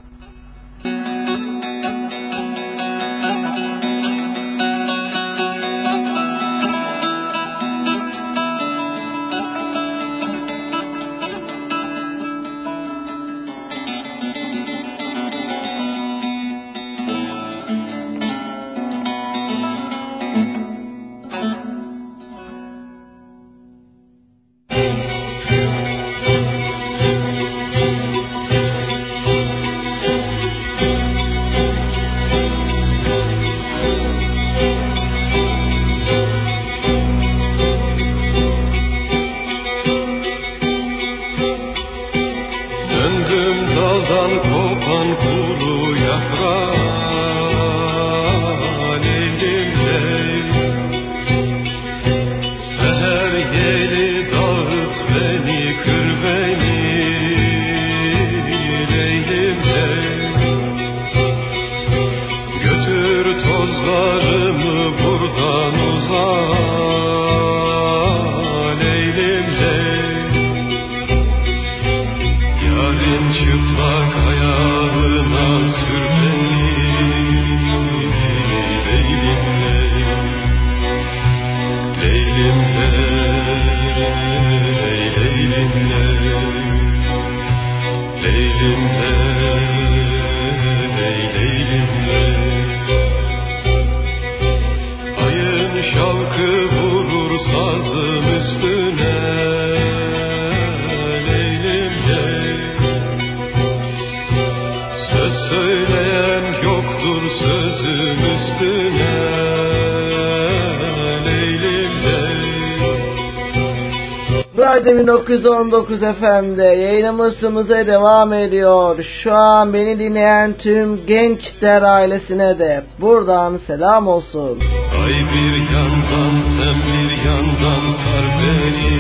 1919 FM'de yayınımız tümüze devam ediyor. Şu an beni dinleyen tüm gençler ailesine de buradan selam olsun. Ay bir yandan sen bir yandan sar beni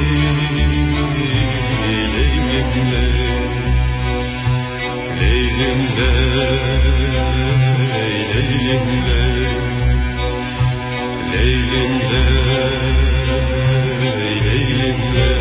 Leylimle Leylimle Leylimle Leylimle Leylimle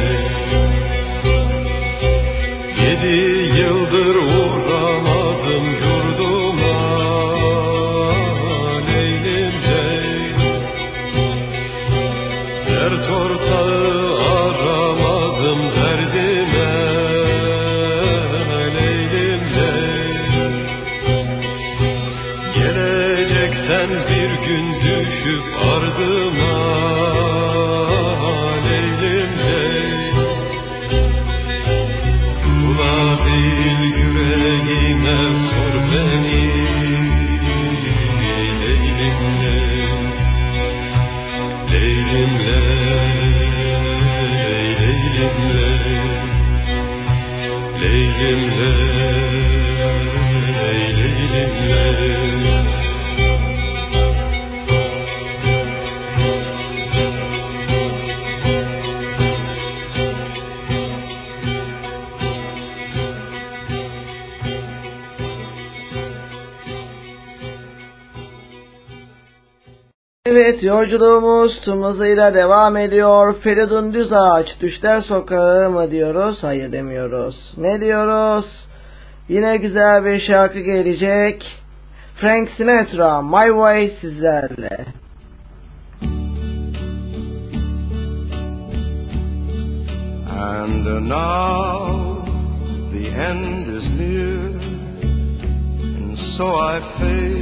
yolculuğumuz tüm hızıyla devam ediyor. Feridun Düzağaç Düşler Sokağı mı diyoruz? Hayır demiyoruz. Ne diyoruz? Yine güzel bir şarkı gelecek. Frank Sinatra My Way sizlerle. And now the end is near, and so I face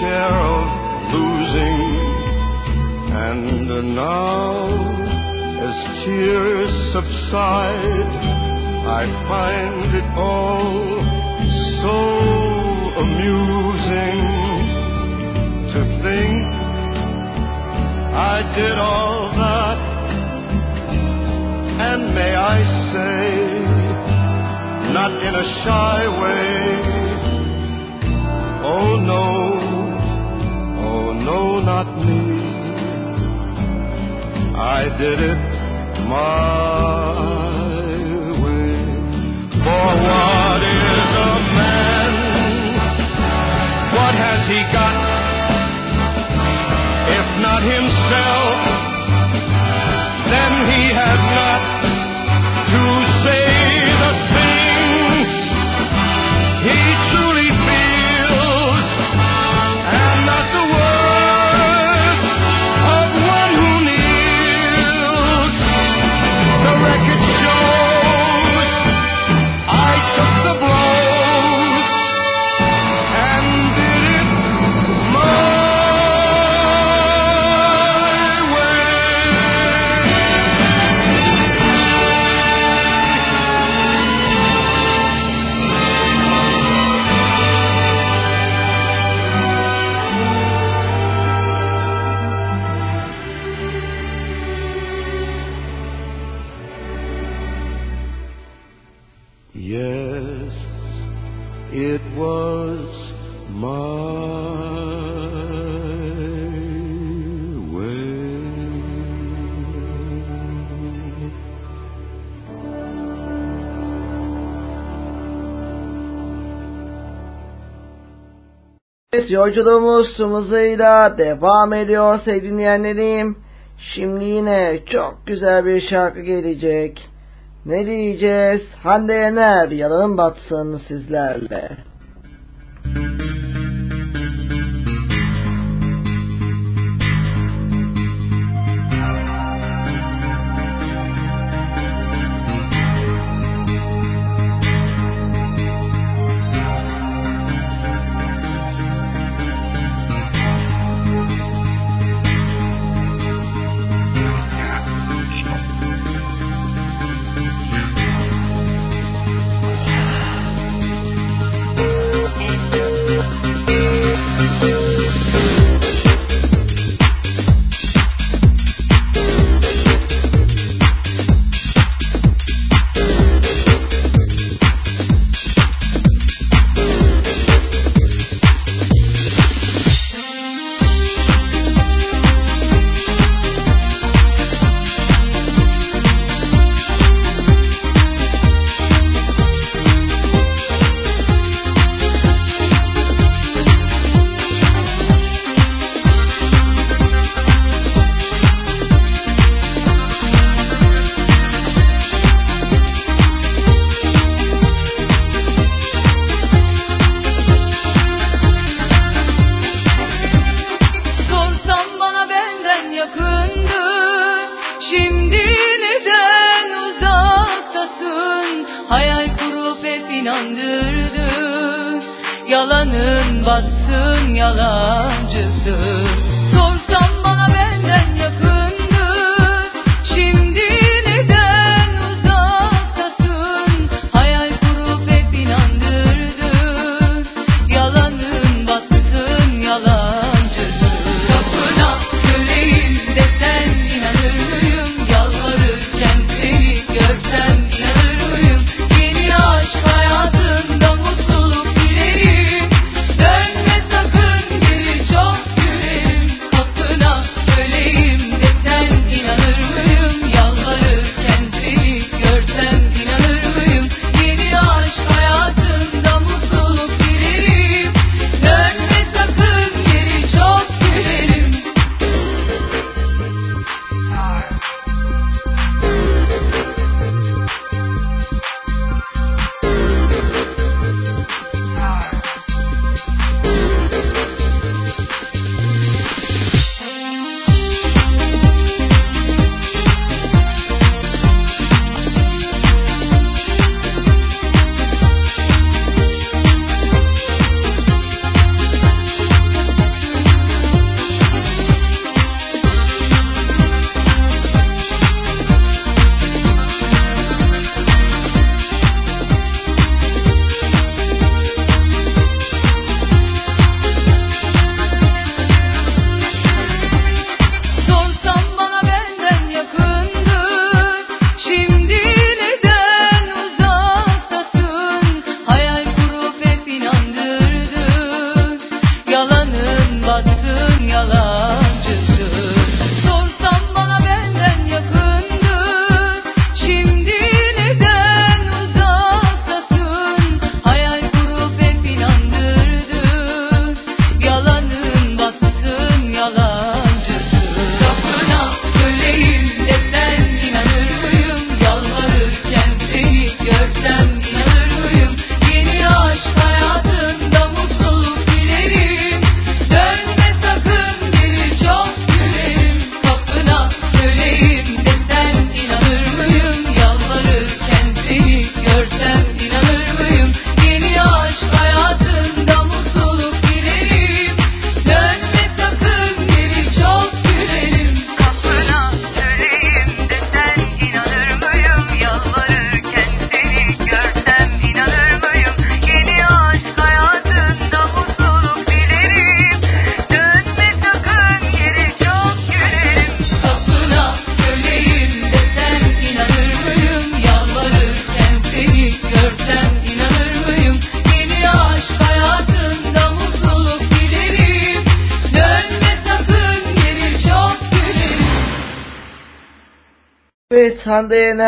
share of losing, and now as tears subside, I find it all so amusing to think I did all that, and may I say, not in a shy way. Oh no, no, not me. I did it my way. For what is a man? What has he got? If not himself, then he has. yolculuğumuz tüm devam ediyor sevgili dinleyenlerim. Şimdi yine çok güzel bir şarkı gelecek. Ne diyeceğiz? Hande Yener yalan batsın sizlerle.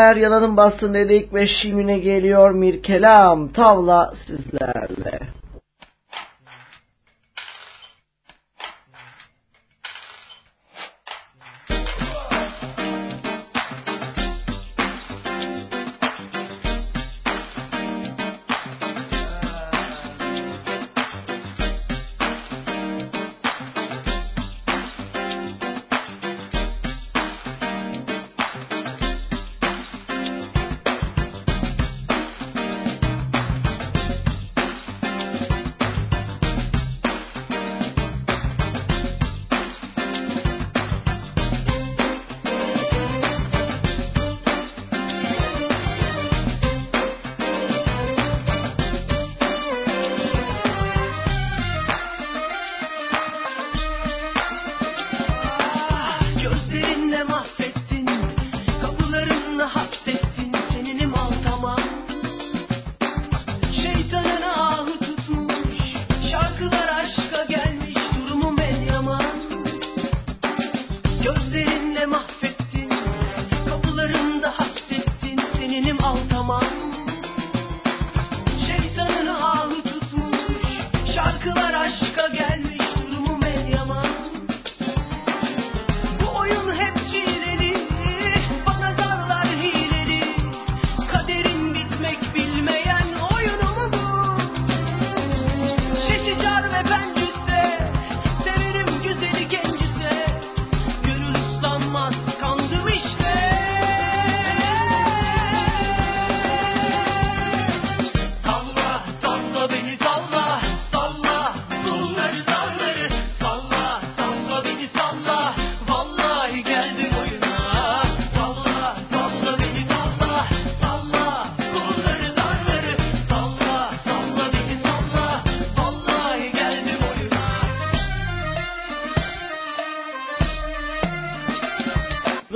Yener yalanın bastın dedik ve şimdi geliyor Mirkelam Tavla sizlerle.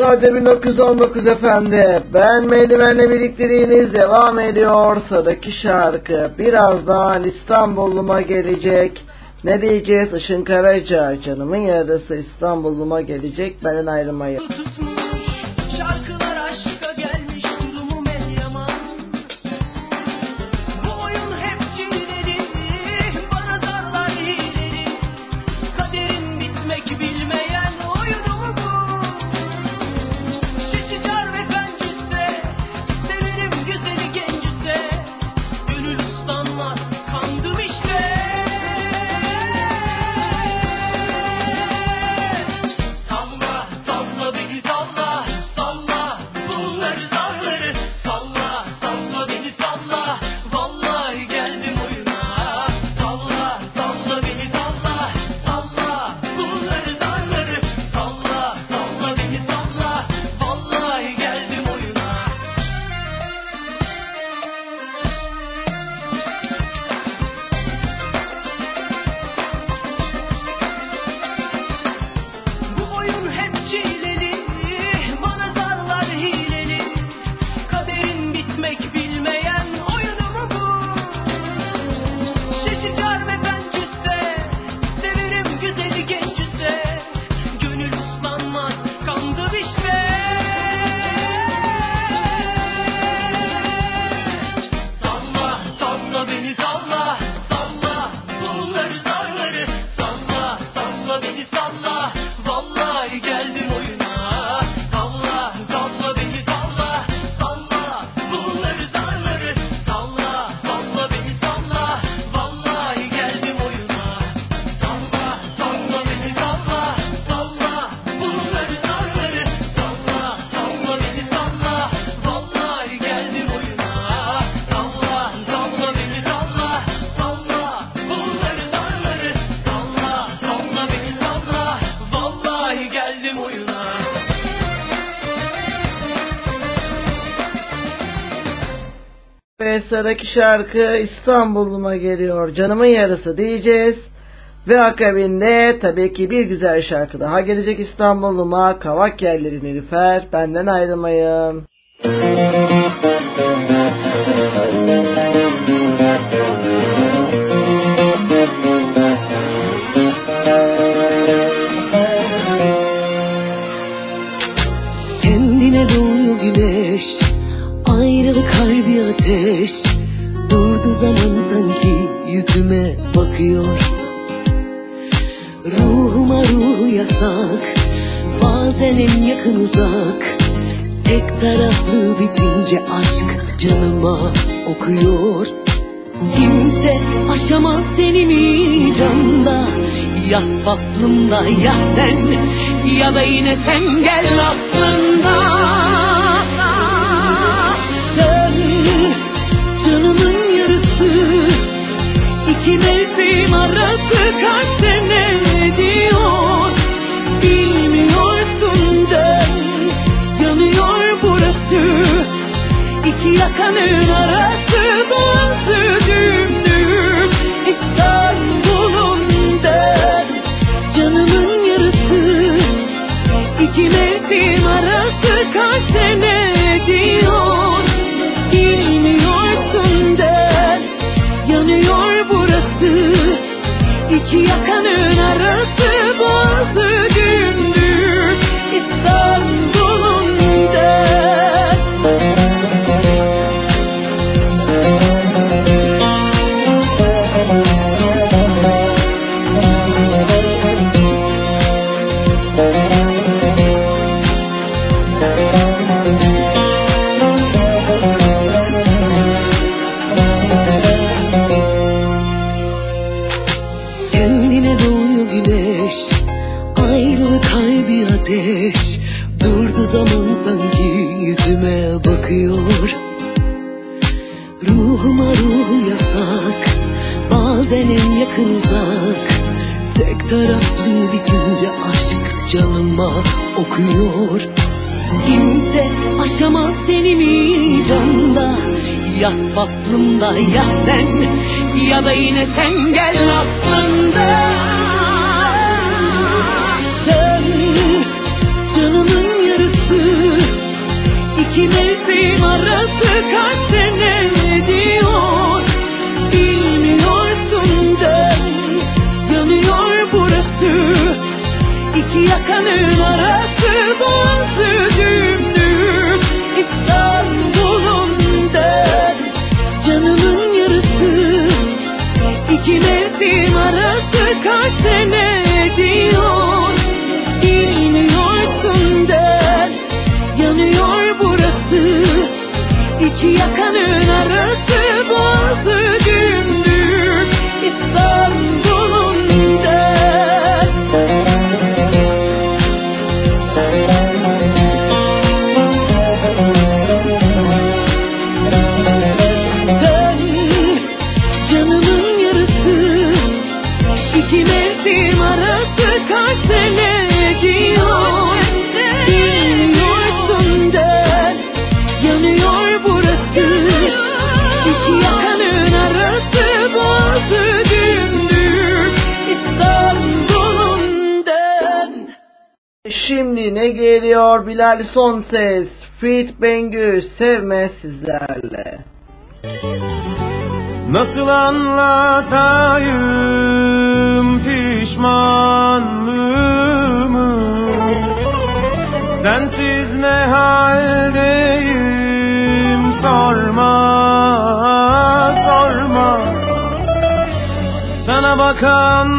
Radyo 1919 efendi. Ben Meydiven'le birlikteliğiniz devam ediyor. Sıradaki şarkı birazdan İstanbul'uma gelecek. Ne diyeceğiz? Işın Karaca. Canımın yarısı İstanbul'uma gelecek. Benden ayrılmayın. Sıradaki şarkı İstanbul'uma geliyor. Canımın yarısı diyeceğiz. Ve akabinde tabii ki bir güzel şarkı daha gelecek İstanbul'uma. Kavak yerleri Nilüfer. Benden ayrılmayın. senin yakın uzak. Tek taraflı bitince aşk canıma okuyor. Kimse aşamaz seni mi canda? Ya aklımda ya sen. Ya da yine sen gel aklımda. Sen canımın yarısı İki mevsim arası kaç gönül arar. aklımda ya sen ya da yine sen gel aklımda. Değerli son ses Fit Bengü sevme sizlerle. Nasıl anlatayım pişmanlığımı Sensiz ne haldeyim sorma sorma Sana bakan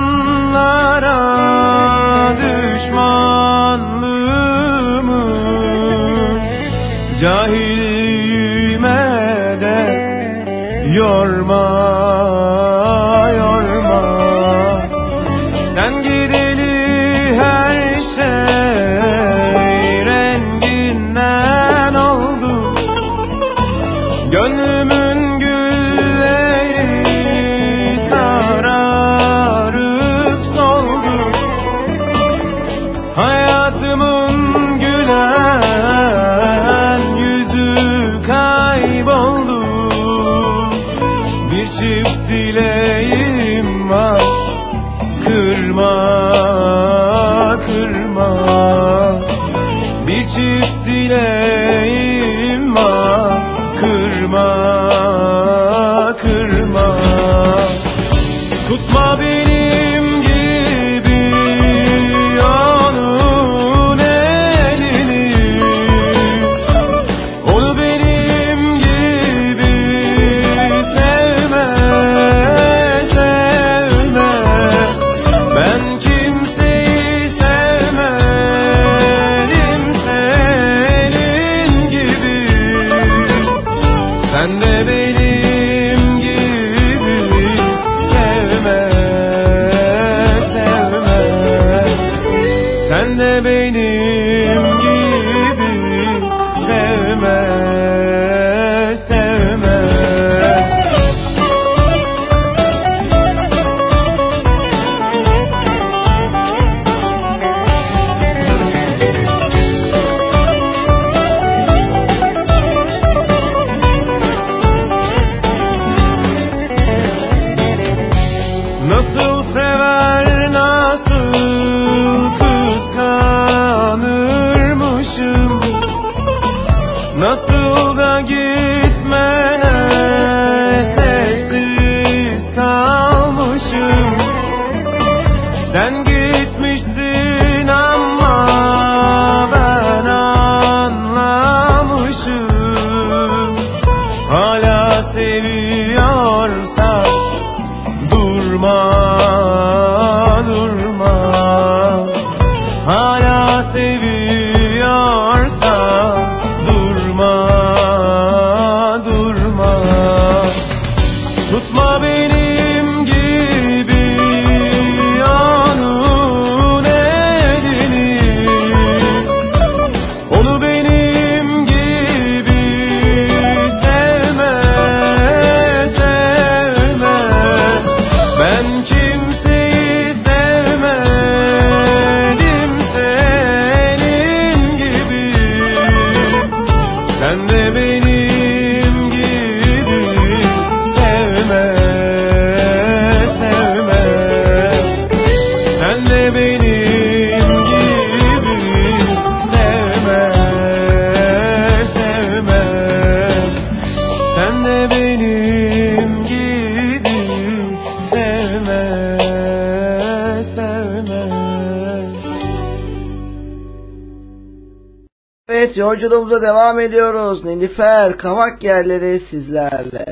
devam ediyoruz. Nilüfer Kavak yerleri sizlerle.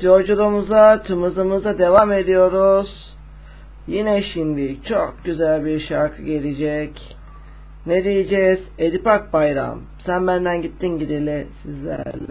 Evet yolculuğumuza, tımızımıza devam ediyoruz. Yine şimdi çok güzel bir şarkı gelecek. Ne diyeceğiz? Edip Akbayram. Sen benden gittin gideli sizlerle.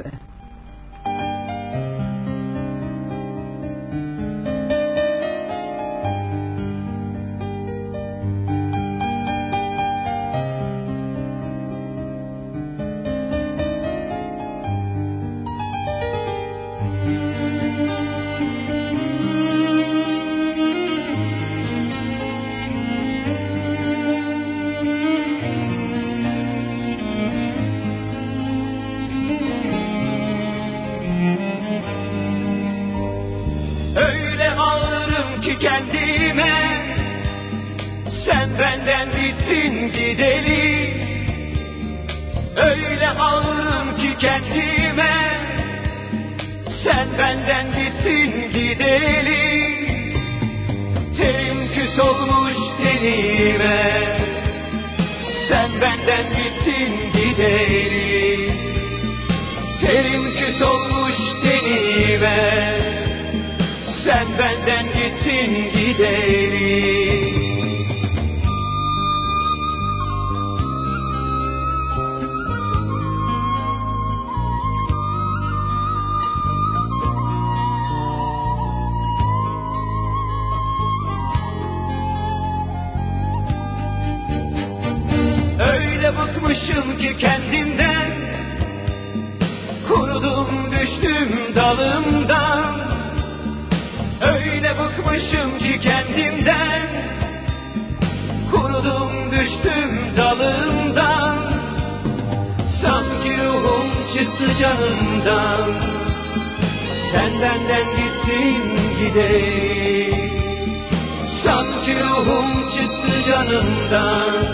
yanımdan.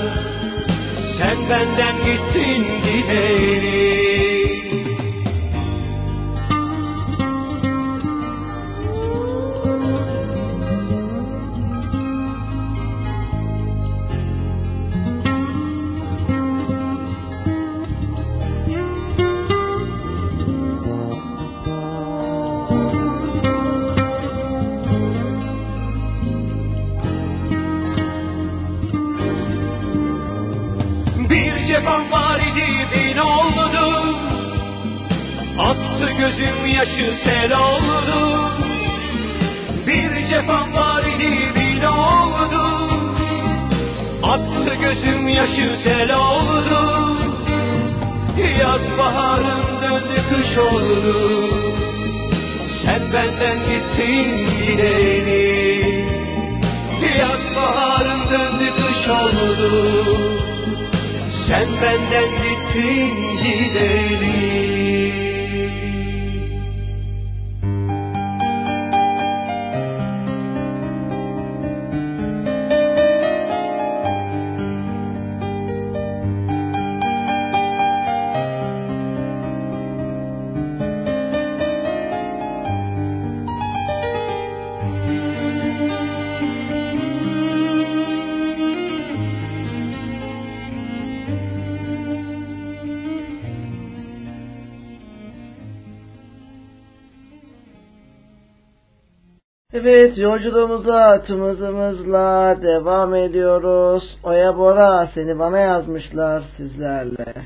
Sen benden gittin gideri Yolculuğumuza tımızımızla devam ediyoruz. Oya Bora seni bana yazmışlar sizlerle.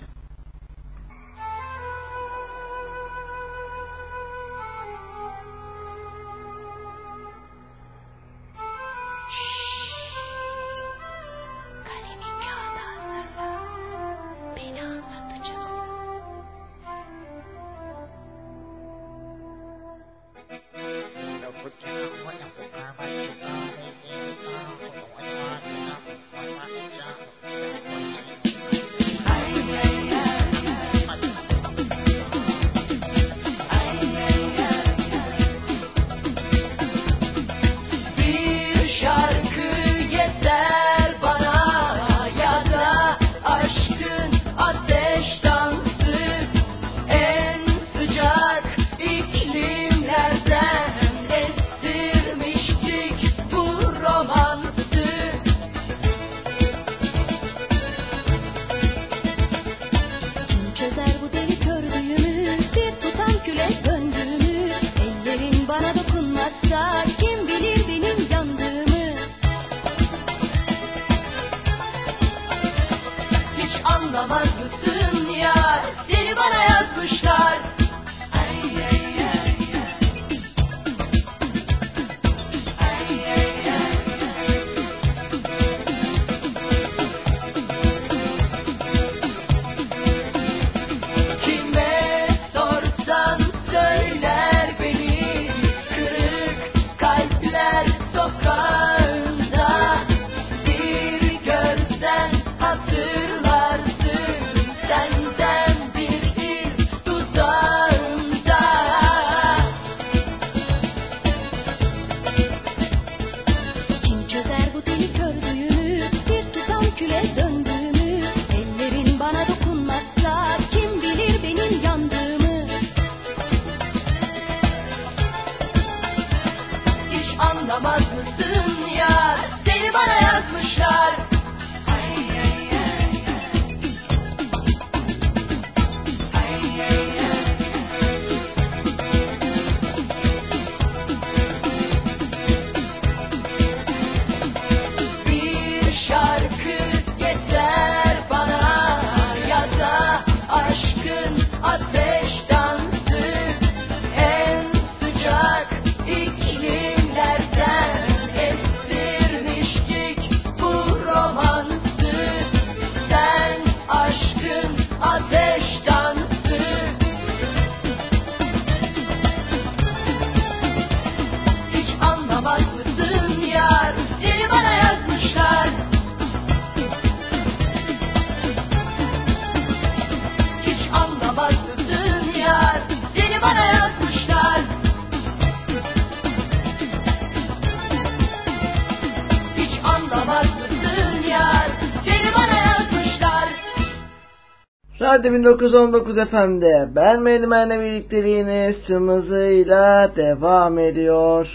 Radyo 1919 FM'de ben Melimen'le birlikteliğiniz tümümüzüyle devam ediyor.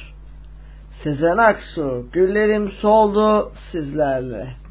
Sezen Aksu, Güllerim Soldu sizlerle.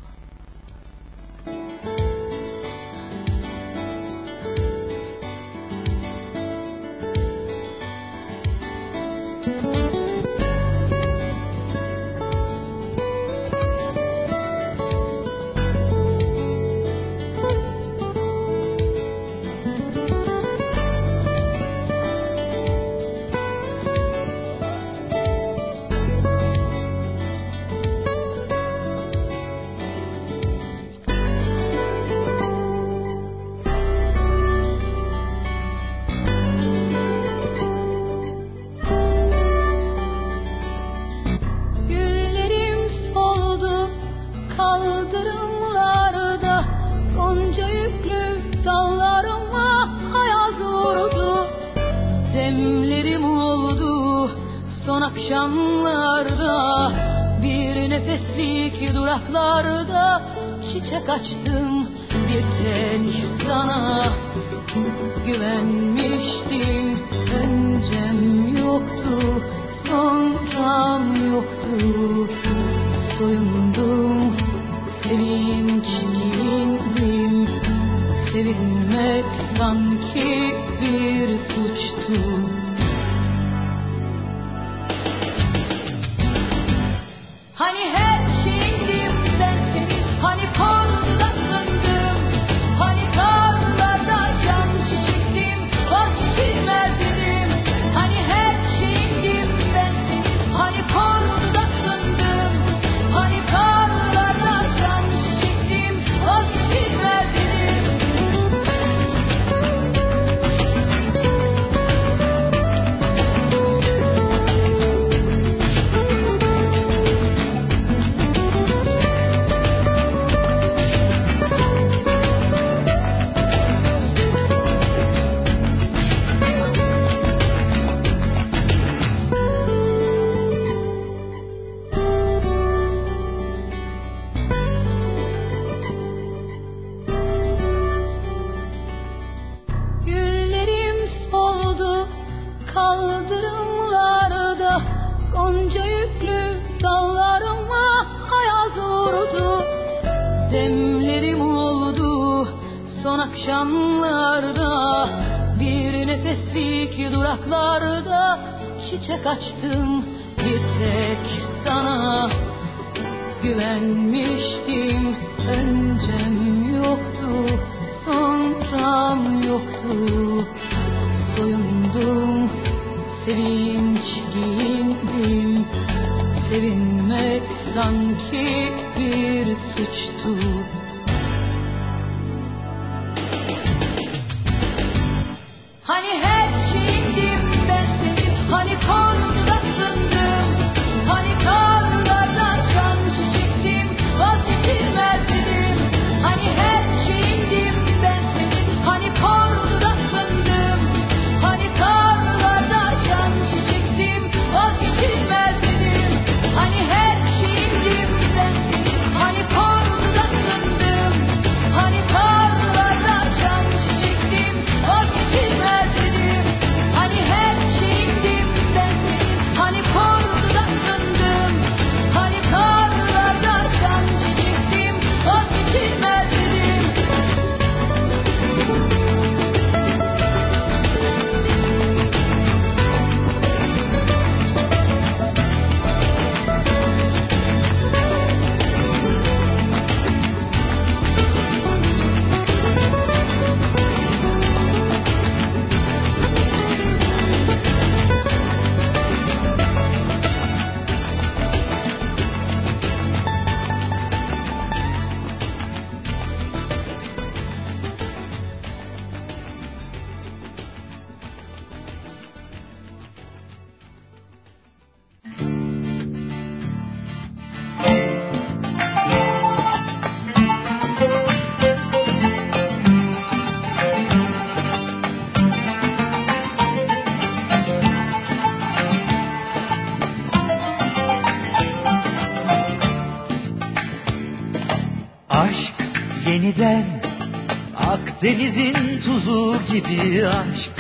denizin tuzu gibi aşk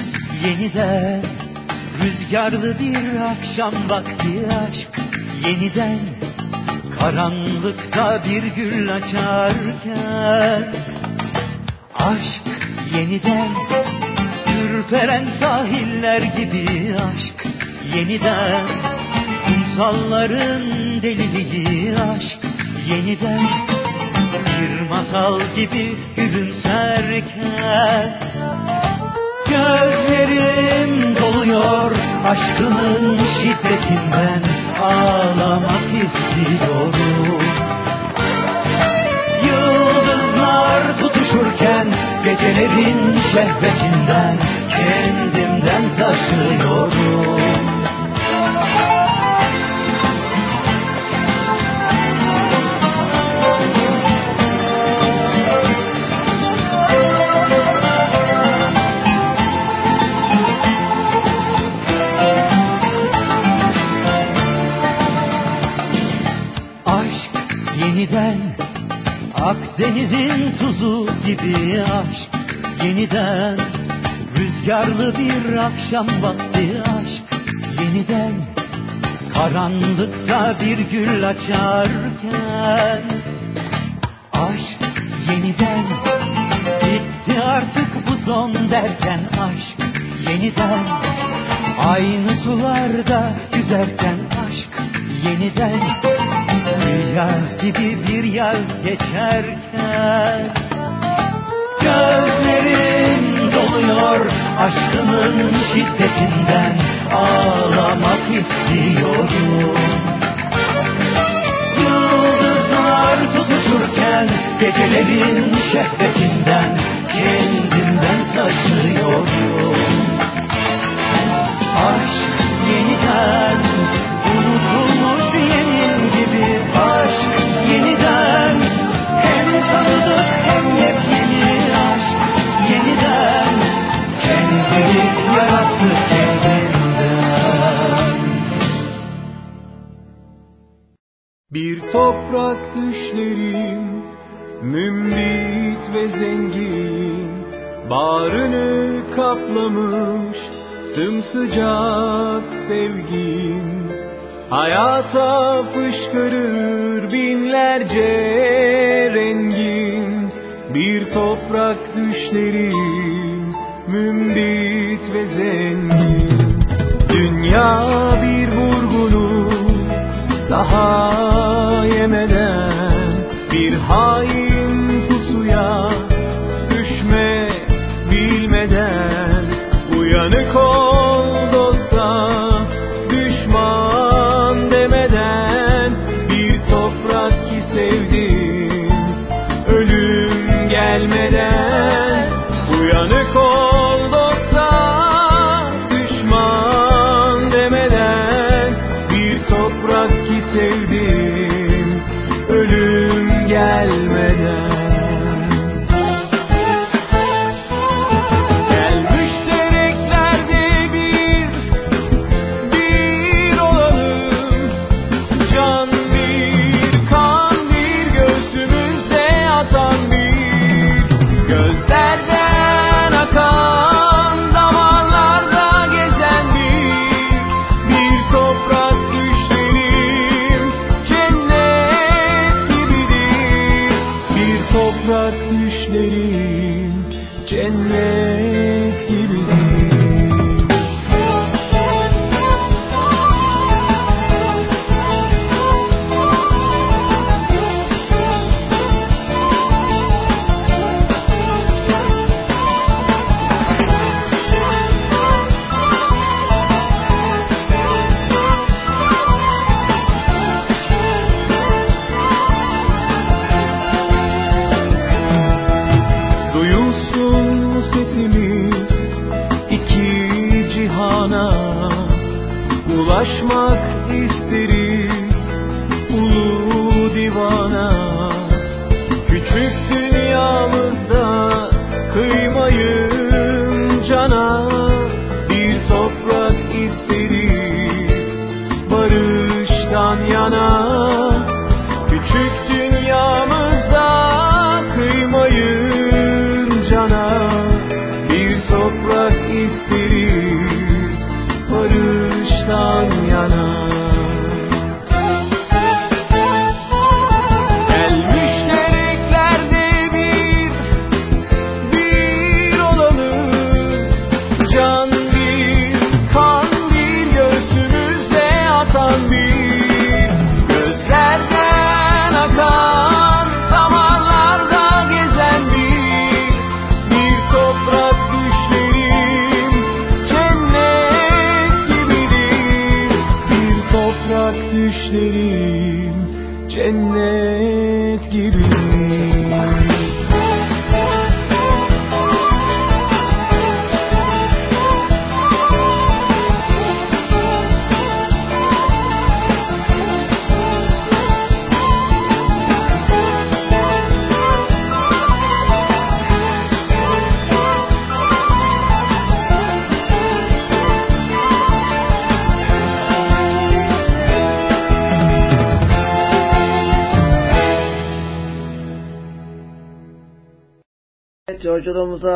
yeniden Rüzgarlı bir akşam vakti aşk yeniden Karanlıkta bir gül açarken Aşk yeniden Ürperen sahiller gibi aşk yeniden Kumsalların deliliği aşk yeniden masal gibi gülümserken Gözlerim doluyor aşkının şiddetinden ağlamak istiyorum Yıldızlar tutuşurken gecelerin şehvetinden kendimden taşıyorum Akdeniz'in tuzu gibi aşk yeniden Rüzgarlı bir akşam vakti aşk. Yeniden Karanlıkta bir gül açarken Aşk yeniden Bitti artık bu son derken aşk yeniden Aynı sularda yüzerken aşk yeniden Rüya gibi bir yaz geçerken Gözlerim doluyor aşkının şiddetinden Ağlamak istiyorum. Yıldızlar tutuşurken Gecelerin şehvetinden Kendimden taşıyorum. Aşk yeniden toprak düşlerim Mümbit ve zengin Bağrını kaplamış Sımsıcak sevgin Hayata fışkırır binlerce rengin Bir toprak düşlerim Mümbit ve zengin. Dünya bir vurgunu daha yemedim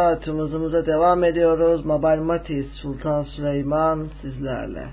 dağıtımızımıza devam ediyoruz. Mabal Matiz, Sultan Süleyman sizlerle.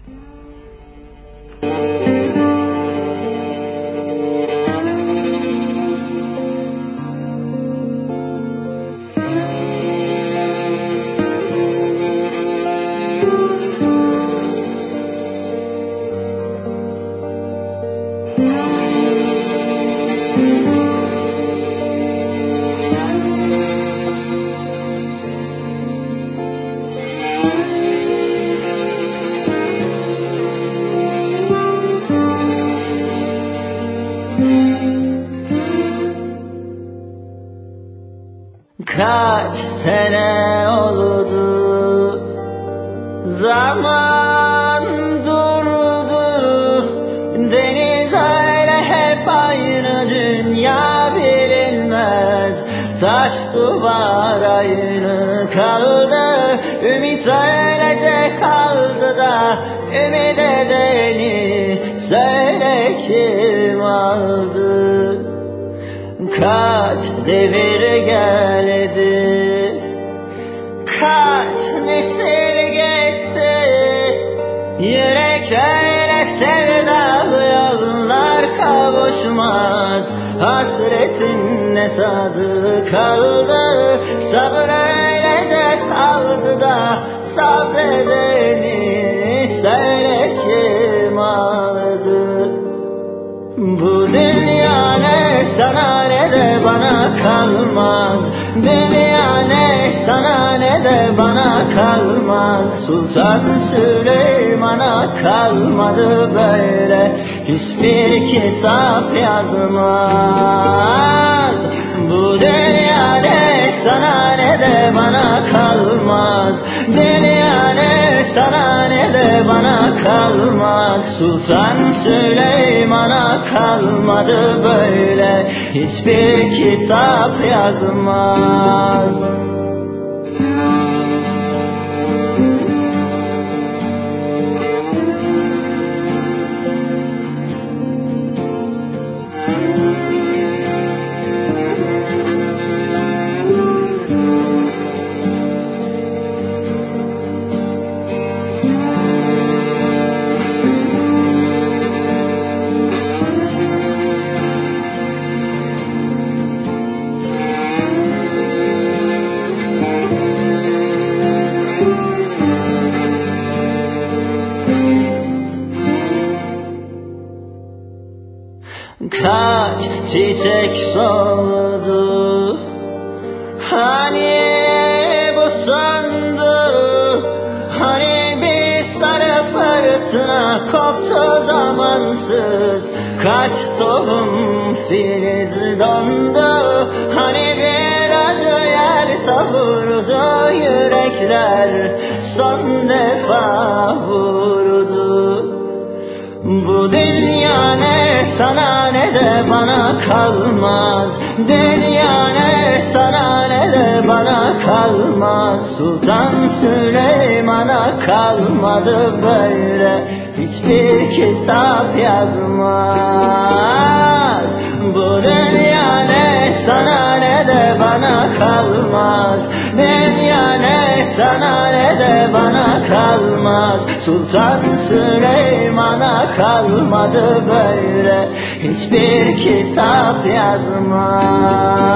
Sultan Süleyman'a kalmadı böyle. Hiçbir kitap yazmaz.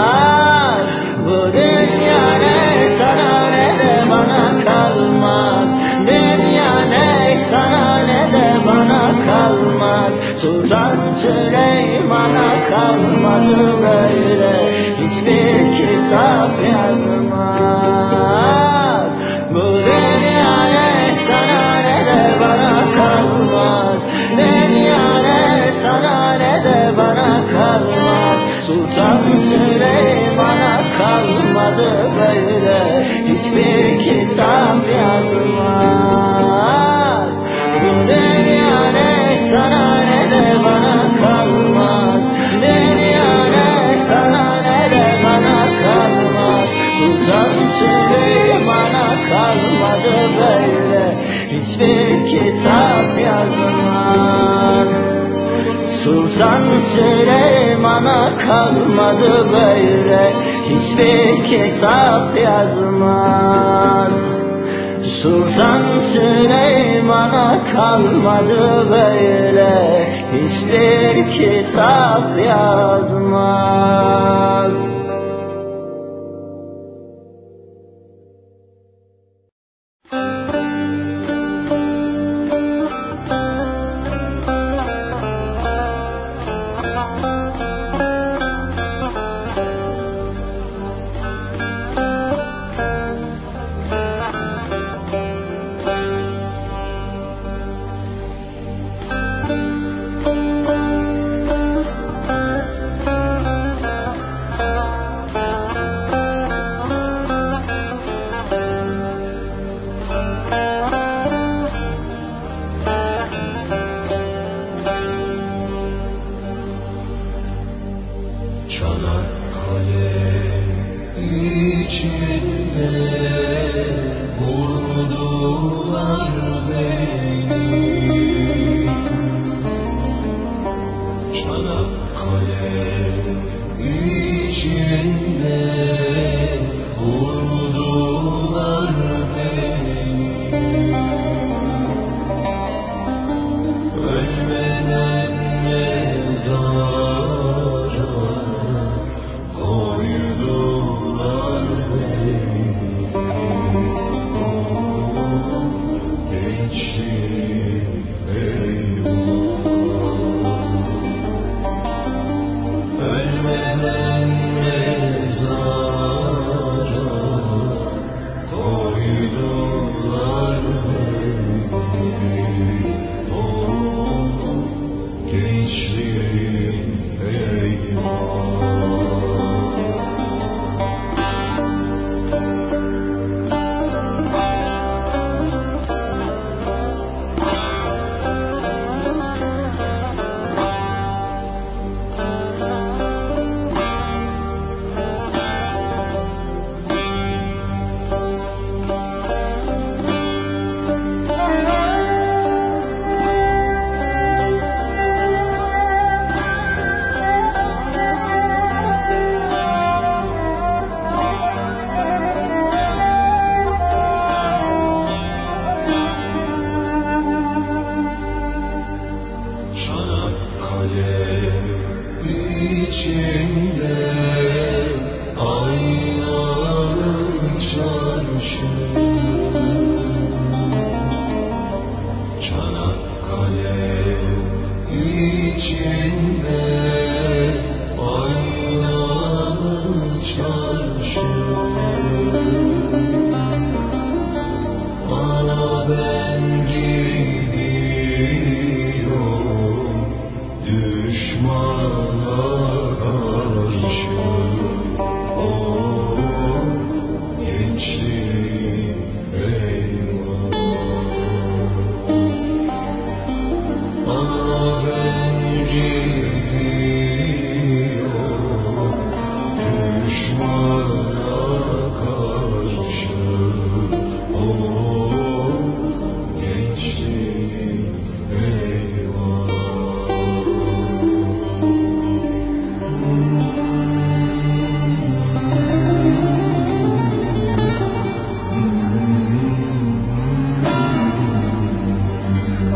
Bu dünya ne sana ne de bana kalmaz. Dünya ne sana ne de bana kalmaz. Sultan Süleyman'a kalmadı böyle. Hiçbir kitap yazmaz. olmadı böyle Hiçbir kitap yazmaz Bu dünya ne sana ne de bana kalmaz. Dünya ne sana ne de bana kalmaz. Utansın bana kalmadı böyle Hiçbir kitap yazmaz Sultan Süleyman'a kalmadı böyle hiçbir kitap yazmaz. Sultan Süleyman'a kalmadı böyle. Hiçbir kitap yazmaz